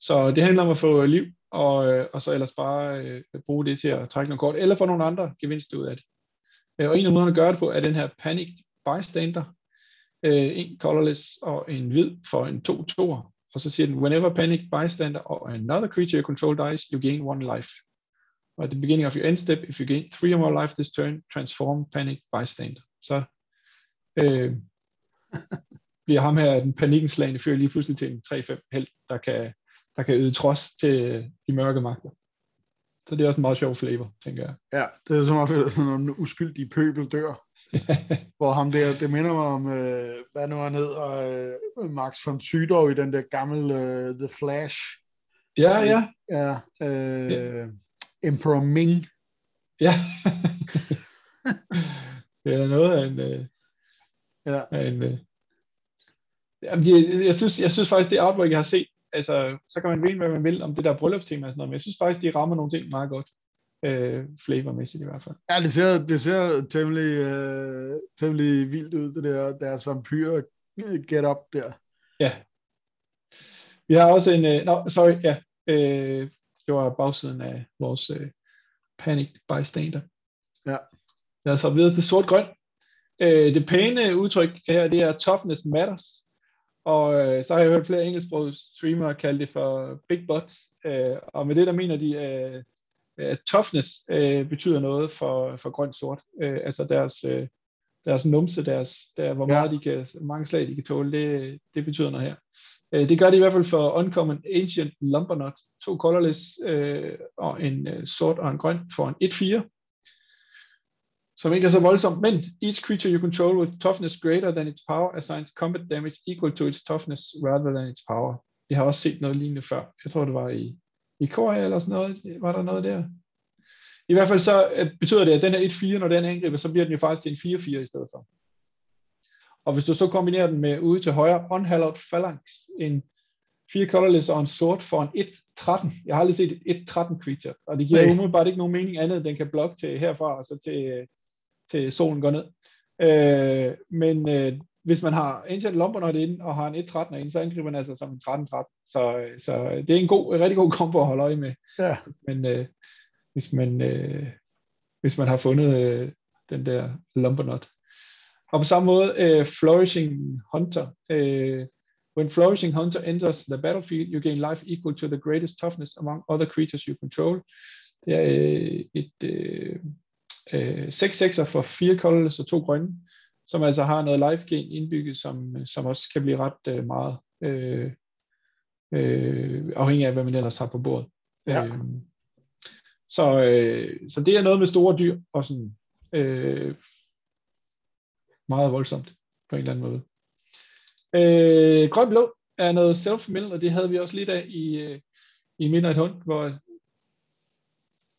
Så det handler om at få liv, og, øh, og så ellers bare øh, bruge det til at trække nogle kort, eller få nogle andre gevinster ud af det. Øh, og en af måderne at gøre det på, er den her Panicked Bystander, øh, en colorless og en hvid for en 2-2'er. Og så siger den, whenever Panicked Bystander or another creature you control dies, you gain one life. At the beginning of your end step, if you gain three or more life this turn, transform Panicked Bystander så øh, bliver ham her, den panikkenslagende fyr, lige pludselig til en 3-5 held, der kan, der kan yde trods til de mørke magter. Så det er også en meget sjov flavor, tænker jeg. Ja, det er som om, at nogle uskyldige pøbel dør. hvor ham der, det minder mig om, øh, hvad nu han hedder, øh, Max von Sydow i den der gamle øh, The Flash. Ja, ja. Ja, øh, ja. Emperor Ming. Ja. det er noget af en... Øh, ja. af en øh, jamen, jeg, jeg, synes, jeg synes faktisk, det outbreak, jeg har set, altså, så kan man vide, hvad man vil om det der bryllupstema og sådan noget, men jeg synes faktisk, de rammer nogle ting meget godt. Øh, flavormæssigt i hvert fald. Ja, det ser, det ser temmelig, øh, temmelig vildt ud, det der, deres vampyr get up der. Ja. Vi har også en, øh, no, sorry, ja, øh, det var bagsiden af vores øh, Panic Bystander. Ja. Lad os hoppe videre til sort-grøn. Øh, det pæne udtryk her, det er toughness matters. Og øh, så har jeg hørt flere engelsksprogede streamere kalde det for big butts. Øh, og med det der mener de, øh, at toughness øh, betyder noget for, for grønt-sort. Øh, altså deres, øh, deres numse, deres, der, hvor meget ja. de kan, mange slag de kan tåle, det, det betyder noget her. Øh, det gør det i hvert fald for Uncommon Ancient Lumbernut. To colorless øh, og en øh, sort og en grøn for en 1-4 som ikke er så voldsomt, men each creature you control with toughness greater than its power assigns combat damage equal to its toughness rather than its power. Jeg har også set noget lignende før. Jeg tror, det var i, i Korea eller sådan noget. Var der noget der? I hvert fald så øh, betyder det, at den er 1-4, når den angriber, så bliver den jo faktisk til en 4-4 i stedet for. Og hvis du så kombinerer den med ude til højre, Unhallowed Phalanx, en 4 colorless og en sort for en 1-13. Jeg har aldrig set et 1-13 creature, og det giver Nej. umiddelbart ikke nogen mening andet, end den kan blokke til herfra og så til, øh, til solen går ned. Øh, men øh, hvis man har Ancient Lumbernut inde og har en 1-13 inde, så angriber man altså som en 13-13. Så, så det er en, god, en rigtig god kombo at holde øje med. Ja. Men øh, hvis, man, øh, hvis man har fundet øh, den der Lumbernut. Og på samme måde, øh, Flourishing Hunter. Øh, when Flourishing Hunter enters the battlefield, you gain life equal to the greatest toughness among other creatures you control. Det er øh, et... Øh, øh, 6 6'er for fire colorless og to grønne, som altså har noget life gain indbygget, som, som også kan blive ret øh, meget øh, øh, afhængig af, hvad man ellers har på bordet. Ja. Øh, så, øh, så det er noget med store dyr, og sådan øh, meget voldsomt på en eller anden måde. Øh, grøn blå er noget self-mill, og det havde vi også lidt af i, øh, i Midnight Hunt, hvor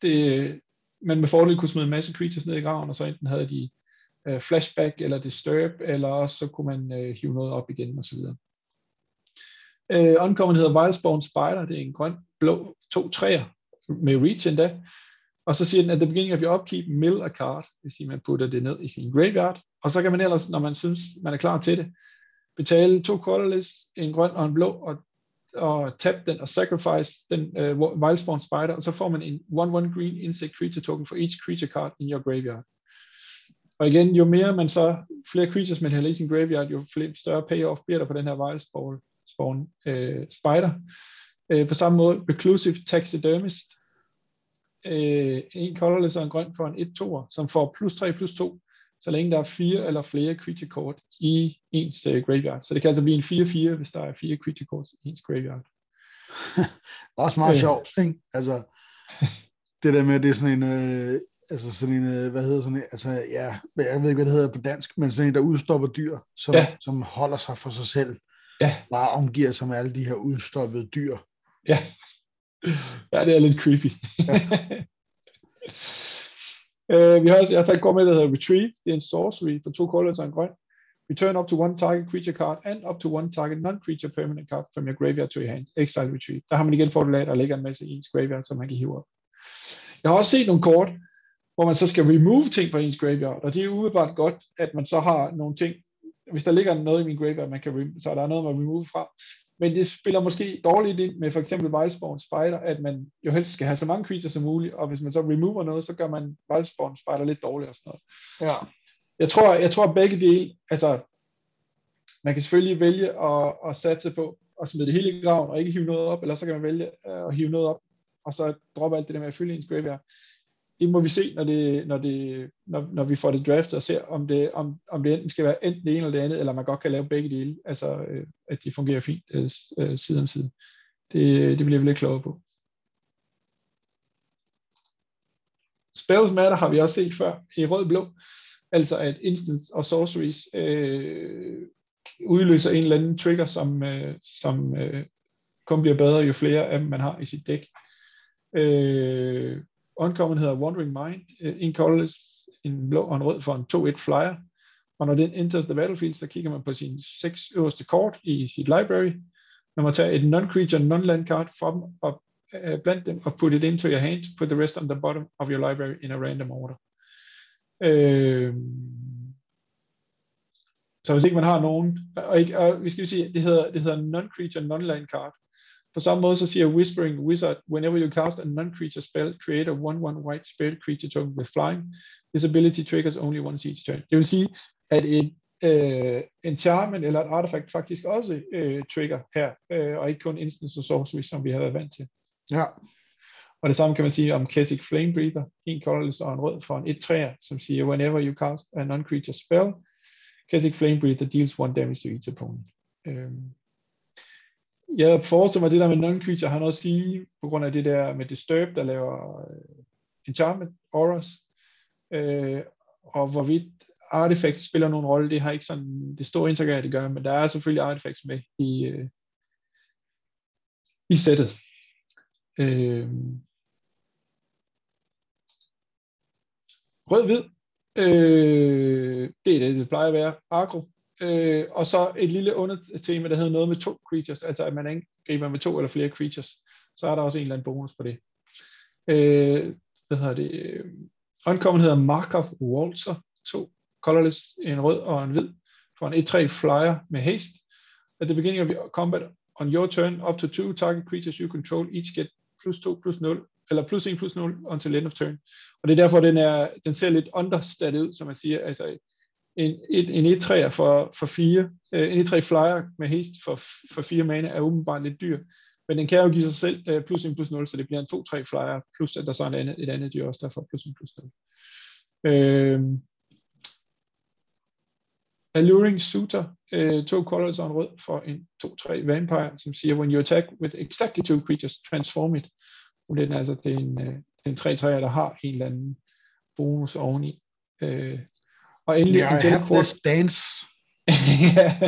det, man med fordel kunne smide en masse creatures ned i graven, og så enten havde de øh, flashback eller disturb, eller også så kunne man øh, hive noget op igen, og så videre. Øh, Uncommon hedder Wildspawn Spider, det er en grøn, blå, to træer med reach endda, og så siger den, at the beginning of your upkeep, mill a card, hvis man putter det ned i sin graveyard, og så kan man ellers, når man synes, man er klar til det, betale to colorless, en grøn og en blå, og, og tab den og sacrifice den uh, Wildspawn Spider, og så får man en 1-1 green insect creature token for each creature card in your graveyard. Og igen, jo mere man så, flere creatures man hælder i sin graveyard, jo flere, større payoff bliver der på den her Wildspawn spawn, uh, Spider. Uh, på samme måde, Reclusive Taxidermist, uh, en colorless og en grøn for en 1-2'er, som får plus 3 plus 2 så længe der er fire eller flere creature kort i ens uh, graveyard. Så det kan altså blive en 4-4, hvis der er fire creature kort i ens graveyard. Også meget øh. sjovt, ikke? Altså, det der med, at det er sådan en, øh, altså sådan en, øh, hvad hedder sådan en, altså ja, jeg ved ikke, hvad det hedder på dansk, men sådan en, der udstopper dyr, som, ja. som holder sig for sig selv. Ja. Bare omgiver sig med alle de her udstoppede dyr. Ja. Ja, det er lidt creepy. Ja. Uh, vi har også, jeg har taget kort med, der hedder Retrieve. Det er en sorcery for to colors og en grøn. Return up to one target creature card and up to one target non-creature permanent card from your graveyard to your hand. Exile Retrieve. Der har man igen fordel af, at der ligger en masse i ens graveyard, som man kan hive op. Jeg har også set nogle kort, hvor man så skal remove ting fra ens graveyard, og det er umiddelbart godt, at man så har nogle ting, hvis der ligger noget i min graveyard, man kan så er der noget, man remove fra, men det spiller måske dårligt ind med for eksempel Wildspawn Spider, at man jo helst skal have så mange creatures som muligt, og hvis man så remover noget, så gør man Wildspawn Spider lidt dårligt og sådan noget. Ja. Jeg tror, jeg tror begge dele, altså man kan selvfølgelig vælge at, at satse på at smide det hele i graven og ikke hive noget op, eller så kan man vælge at hive noget op, og så droppe alt det der med at fylde ens graveyard det må vi se, når, det, når, det, når, når vi får det draftet og ser, om det, om, om det enten skal være enten det ene eller det andet, eller man godt kan lave begge dele, altså øh, at de fungerer fint øh, øh side om side. Det, det bliver vi lidt klogere på. Spells Matter har vi også set før i rød-blå, altså at instance og sorceries øh, udløser en eller anden trigger, som, øh, som øh, kun bliver bedre, jo flere af dem man har i sit dæk. Øh, Uncommon hedder Wandering Mind. Øh, en colorless, en blå og en rød for en 2-1 flyer. Og når den enters the battlefield, så kigger man på sin seks øverste kort i sit library. Man må tage et non-creature, non-land card fra dem, og uh, blandt dem, og put it into your hand, put the rest on the bottom of your library in a random order. Øh, så hvis ikke man har nogen, og, ikke, og vi skal sige, det hedder, det hedder non-creature, non-land card. På samme måde så siger Whispering Wizard, whenever you cast a non-creature spell, create a 1-1 white spirit creature token with flying. This ability triggers only once each turn. Det vil sige, at et øh, enchantment eller et artifact faktisk også øh, trigger her, øh, og ikke kun instance og sorcery, som vi har været vant til. Ja. Og det samme kan man sige om Kessig Flame Breather, en colorless og en rød for en 1-3, som siger, whenever you cast a non-creature spell, Kessig Flame Breather deals one damage to each opponent. Øh, jeg forestiller mig, at det der med non-creature har noget at sige, på grund af det der med Disturb, der laver øh, enchantment, auras, øh, og hvorvidt artifacts spiller nogen rolle, det har ikke sådan det store indtryk af, at det gør, men der er selvfølgelig artifacts med i, øh, i sættet. Øh, Rød-hvid, øh, det er det, det plejer at være. Agro, Øh, og så et lille undertema, der hedder noget med to creatures, altså at man angriber med to eller flere creatures. Så er der også en eller anden bonus på det. Øh, hvad hedder det? Øh, Uncommon hedder Markov Walter, to colorless, en rød og en hvid, for en e 1-3 flyer med haste. At the beginning of your combat, on your turn, up to two target creatures you control each get plus 2 plus 0, eller plus 1 plus 0 until end of turn. Og det er derfor, den, er, den ser lidt understated ud, som man siger. Altså, en, en, en e 1-3 for, for 4, øh, en e 1-3 flyer med hest for, for 4 mana er åbenbart lidt dyr, men den kan jo give sig selv øh, plus 1 plus 0, så det bliver en 2-3 flyer, plus at der så er et andet, et andet dyr også, der får plus 1 plus 0. Øh, Alluring Suitor, uh, to colors og en rød for en 2-3 vampire, som siger, when you attack with exactly two creatures, transform it. Så det er altså det er en, øh, en 3-3, der har en eller anden bonus oveni. Uh, og endelig yeah, Angelic have this dance. ja,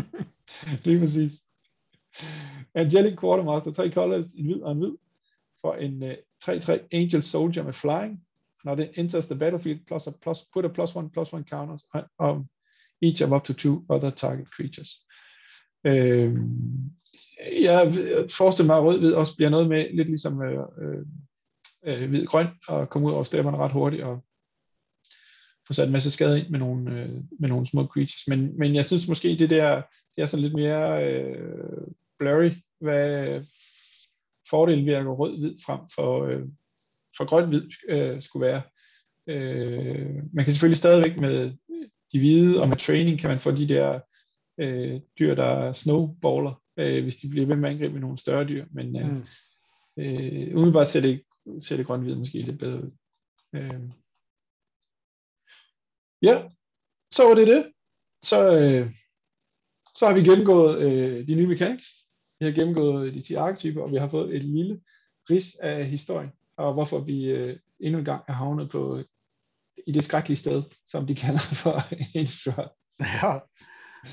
lige præcis. Angelic Quartermaster, tre colors, en hvid og en hvid, for en uh, øh, 3-3 Angel Soldier med flying. Når den enters the battlefield, plus a plus, put a plus one, plus one counters on um, each of up to two other target creatures. Øhm, jeg forestiller mig, at rød-hvid også bliver noget med, lidt ligesom øh, øh, hvid-grøn, og komme ud over stemmerne ret hurtigt, og få sat en masse skade ind med nogle, øh, med nogle små creatures. Men, men jeg synes måske, det der det er sådan lidt mere øh, blurry, hvad fordelen ved at gå rød-hvid frem for, øh, for grøn-hvid øh, skulle være. Øh, man kan selvfølgelig stadigvæk med de hvide og med training kan man få de der øh, dyr, der snowballer, øh, hvis de bliver ved med at angribe nogle større dyr, men øh, mm. øh, umiddelbart ser det, ser det grøn-hvid måske lidt bedre ud. Øh. Ja, så var det det. Så, øh, så har vi gennemgået øh, de nye mechanics, vi har gennemgået øh, de 10 arketyper, og vi har fået et lille ris af historien, og hvorfor vi øh, endnu en gang er havnet på øh, i det skrækkelige sted, som de kalder for Innistrad. Ja,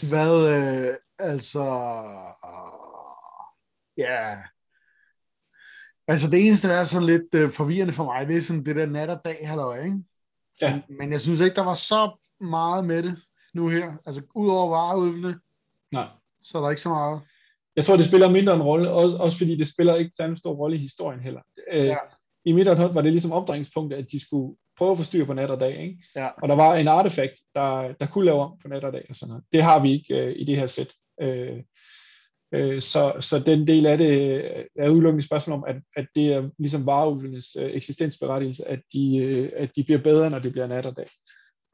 hvad, øh, altså, ja, yeah. altså det eneste, der er sådan lidt øh, forvirrende for mig, det er sådan det der nat og dag, halløj, ikke? Ja. Men, jeg synes ikke, der var så meget med det nu her. Altså, udover vareudvildene, Nej. så er der ikke så meget. Jeg tror, det spiller mindre en rolle, også, også fordi det spiller ikke særlig stor rolle i historien heller. Øh, ja. I midten var det ligesom omdrejningspunktet, at de skulle prøve at få styr på nat og dag. Ikke? Ja. Og der var en artefakt, der, der kunne lave om på nat og dag. Og sådan noget. Det har vi ikke øh, i det her sæt. Øh, øh, så, så den del af det øh, er udelukkende et spørgsmål om, at, at det er ligesom vareulvenes øh, eksistensberettigelse, at de, øh, at de bliver bedre, når det bliver nat og dag.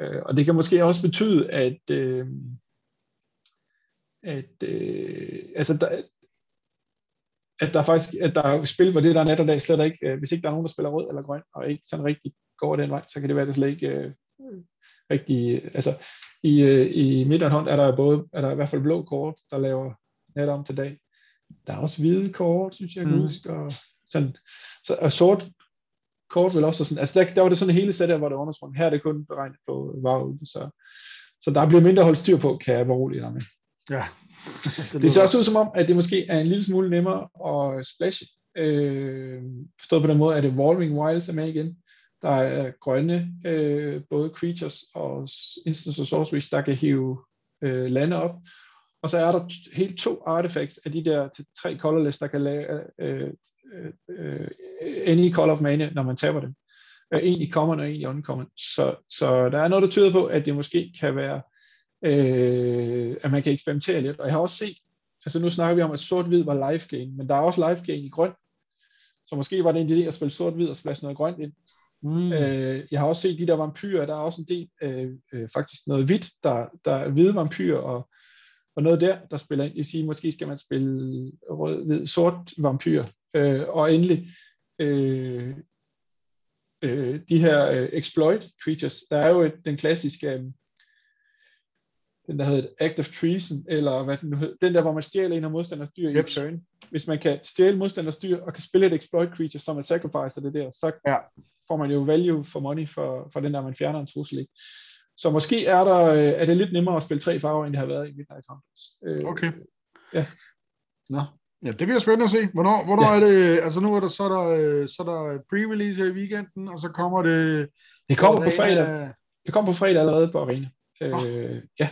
Øh, og det kan måske også betyde, at, øh, at øh, altså der, at der faktisk at der er spil, hvor det der er nat og dag slet ikke, øh, hvis ikke der er nogen, der spiller rød eller grøn, og ikke sådan rigtig går den vej, så kan det være, at det slet ikke øh, rigtig, altså i, øh, i midterhånd er der både, er der i hvert fald blå kort, der laver nat om til dag. Der er også hvide kort, synes jeg, jeg mm. huske, og, sådan, så, og sort kort vil også sådan, altså der, der var det sådan hele sæt hvor det er undersprung. Her er det kun beregnet på varulve, så, så der bliver mindre holdt styr på, kan jeg berolige dig med. Ja. det, det ser også ud som om, at det måske er en lille smule nemmere at splashe. Øh, forstået på den måde, at Evolving Wilds er med igen. Der er grønne, øh, både creatures og instance og sorceries, der kan hive øh, lande op. Og så er der helt to artifacts af de der tre colorless, der kan lave øh, øh, øh, any color of mana, når man taber dem. Øh, en i common og en i uncommon. Så, så der er noget, der tyder på, at det måske kan være øh, at man kan eksperimentere lidt. Og jeg har også set, altså nu snakker vi om, at sort-hvid var live gain, men der er også live gain i grøn. Så måske var det en idé at spille sort-hvid og splash noget grønt ind. Mm. Øh, jeg har også set de der vampyrer, der er også en del, øh, øh, faktisk noget hvidt, der, der er hvide vampyrer, og, og noget der, der spiller ind. Jeg siger, måske skal man spille rød, hvid, sort vampyr. Øh, og endelig, øh, øh, de her øh, exploit creatures, der er jo et, den klassiske, øh, den der hedder Act of Treason, eller hvad den nu hedder, den der, hvor man stjæler en af modstanders dyr yep. i turn. Hvis man kan stjæle modstanders dyr, og kan spille et exploit creature, som man sacrificer det der, så ja. får man jo value for money for, for den der, man fjerner en trussel. Ikke? Så måske er, der, øh, er det lidt nemmere at spille tre farver, end det har været i Midnight Hunters. Øh, okay. Ja. Nå. Ja, det bliver spændende at se. Hvornår, hvornår ja. er det, altså nu er der, så er der, øh, så er der pre-release i weekenden, og så kommer det... Det kommer på fredag. Det kommer på fredag allerede på Arena. Oh. Øh, ja.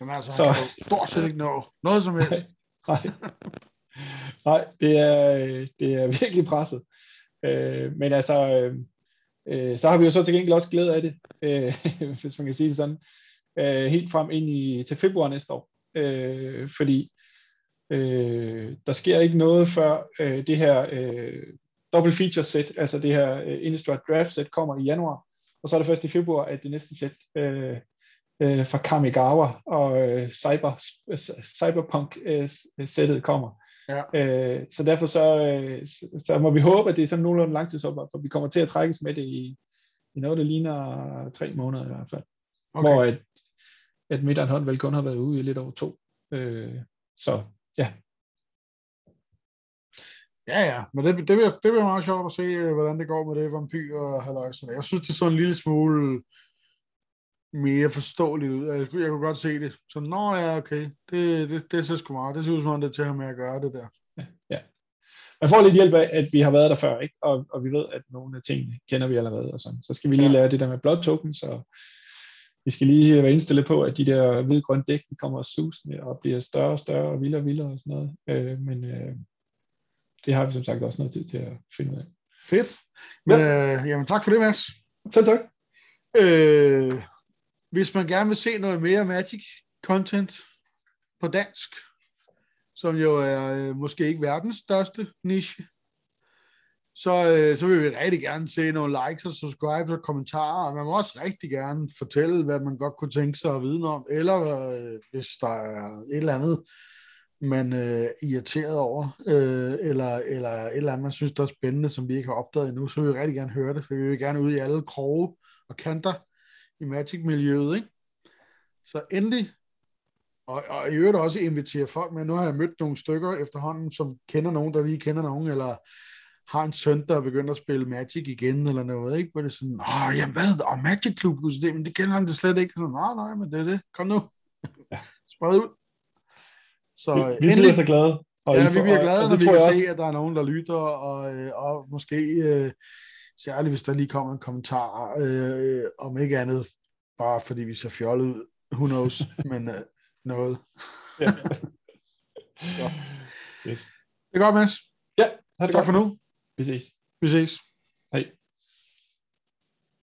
Jamen altså, så... han kan stort set ikke nå noget som helst. Nej, nej. det, er, det er virkelig presset. Øh, men altså, øh, øh, så har vi jo så til gengæld også glæde af det, øh, hvis man kan sige det sådan, øh, helt frem ind i, til februar næste år. Øh, fordi øh, der sker ikke noget før øh, det her øh, double feature set, altså det her øh, Innistrad draft set kommer i januar, og så er det først i februar, at det næste sæt øh, øh, fra Kamigawa og øh, cyber, Cyberpunk-sættet øh, øh kommer. Ja. Øh, så derfor så, øh, så må vi håbe, at det er sådan nogenlunde langtidsophold, for vi kommer til at trækkes med det i, i noget, der ligner tre måneder i hvert fald. Okay. Hvor at, at Midtjylland vel kun har været ude i lidt over to. Øh, så ja. Ja, ja, men det, det, bliver, det bliver meget sjovt at se, øh, hvordan det går med det vampyr og halvøjsen. Jeg synes, det er sådan en lille smule mere forståeligt ud. Jeg, jeg kunne godt se det. Så nå ja, okay, det, det, det ser sgu meget. Det ser ud som om, det er til at have med at gøre det der. Ja, ja. Man får lidt hjælp af, at vi har været der før, ikke? Og, og vi ved, at nogle af tingene kender vi allerede. Og sådan. Så skal vi lige ja. lære det der med blood tokens, og vi skal lige være indstillet på, at de der hvid-grønne dæk, de kommer susende og bliver større og større og vildere og vildere og sådan noget. Øh, men øh, det har vi som sagt også noget tid til at finde ud af. Fedt. Men, ja. øh, jamen tak for det, Mads. Selv tak. Øh, hvis man gerne vil se noget mere Magic content på dansk, som jo er øh, måske ikke verdens største niche, så, øh, så vil vi rigtig gerne se nogle likes og subscribes og kommentarer, og man må også rigtig gerne fortælle, hvad man godt kunne tænke sig at vide om, eller øh, hvis der er et eller andet, man øh, irriteret over, øh, eller, eller et eller andet, man synes, der er spændende, som vi ikke har opdaget endnu, så vil vi rigtig gerne høre det, for vi vil gerne ud i alle kroge og kanter i Magic-miljøet, ikke? Så endelig, og, og i øvrigt også invitere folk med, nu har jeg mødt nogle stykker efterhånden, som kender nogen, der lige kender nogen, eller har en søn, der er begyndt at spille Magic igen, eller noget, ikke? Hvor det er sådan, åh, jamen hvad, og Magic Club, det, men det kender han det slet ikke. Så, nej, nej, men det er det. Kom nu. Ja. Spred ud. Så vi, vi endelig, bliver så glade. Og ja, vi bliver glade, og, og når vi kan også... se, at der er nogen, der lytter, og, øh, og måske øh, særligt, hvis der lige kommer en kommentar, øh, om ikke andet, bare fordi vi ser fjollet ud, who knows, men øh, noget. ja. Yes. Det er godt, Mads. Ja, tak for nu. Vi ses. Vi ses.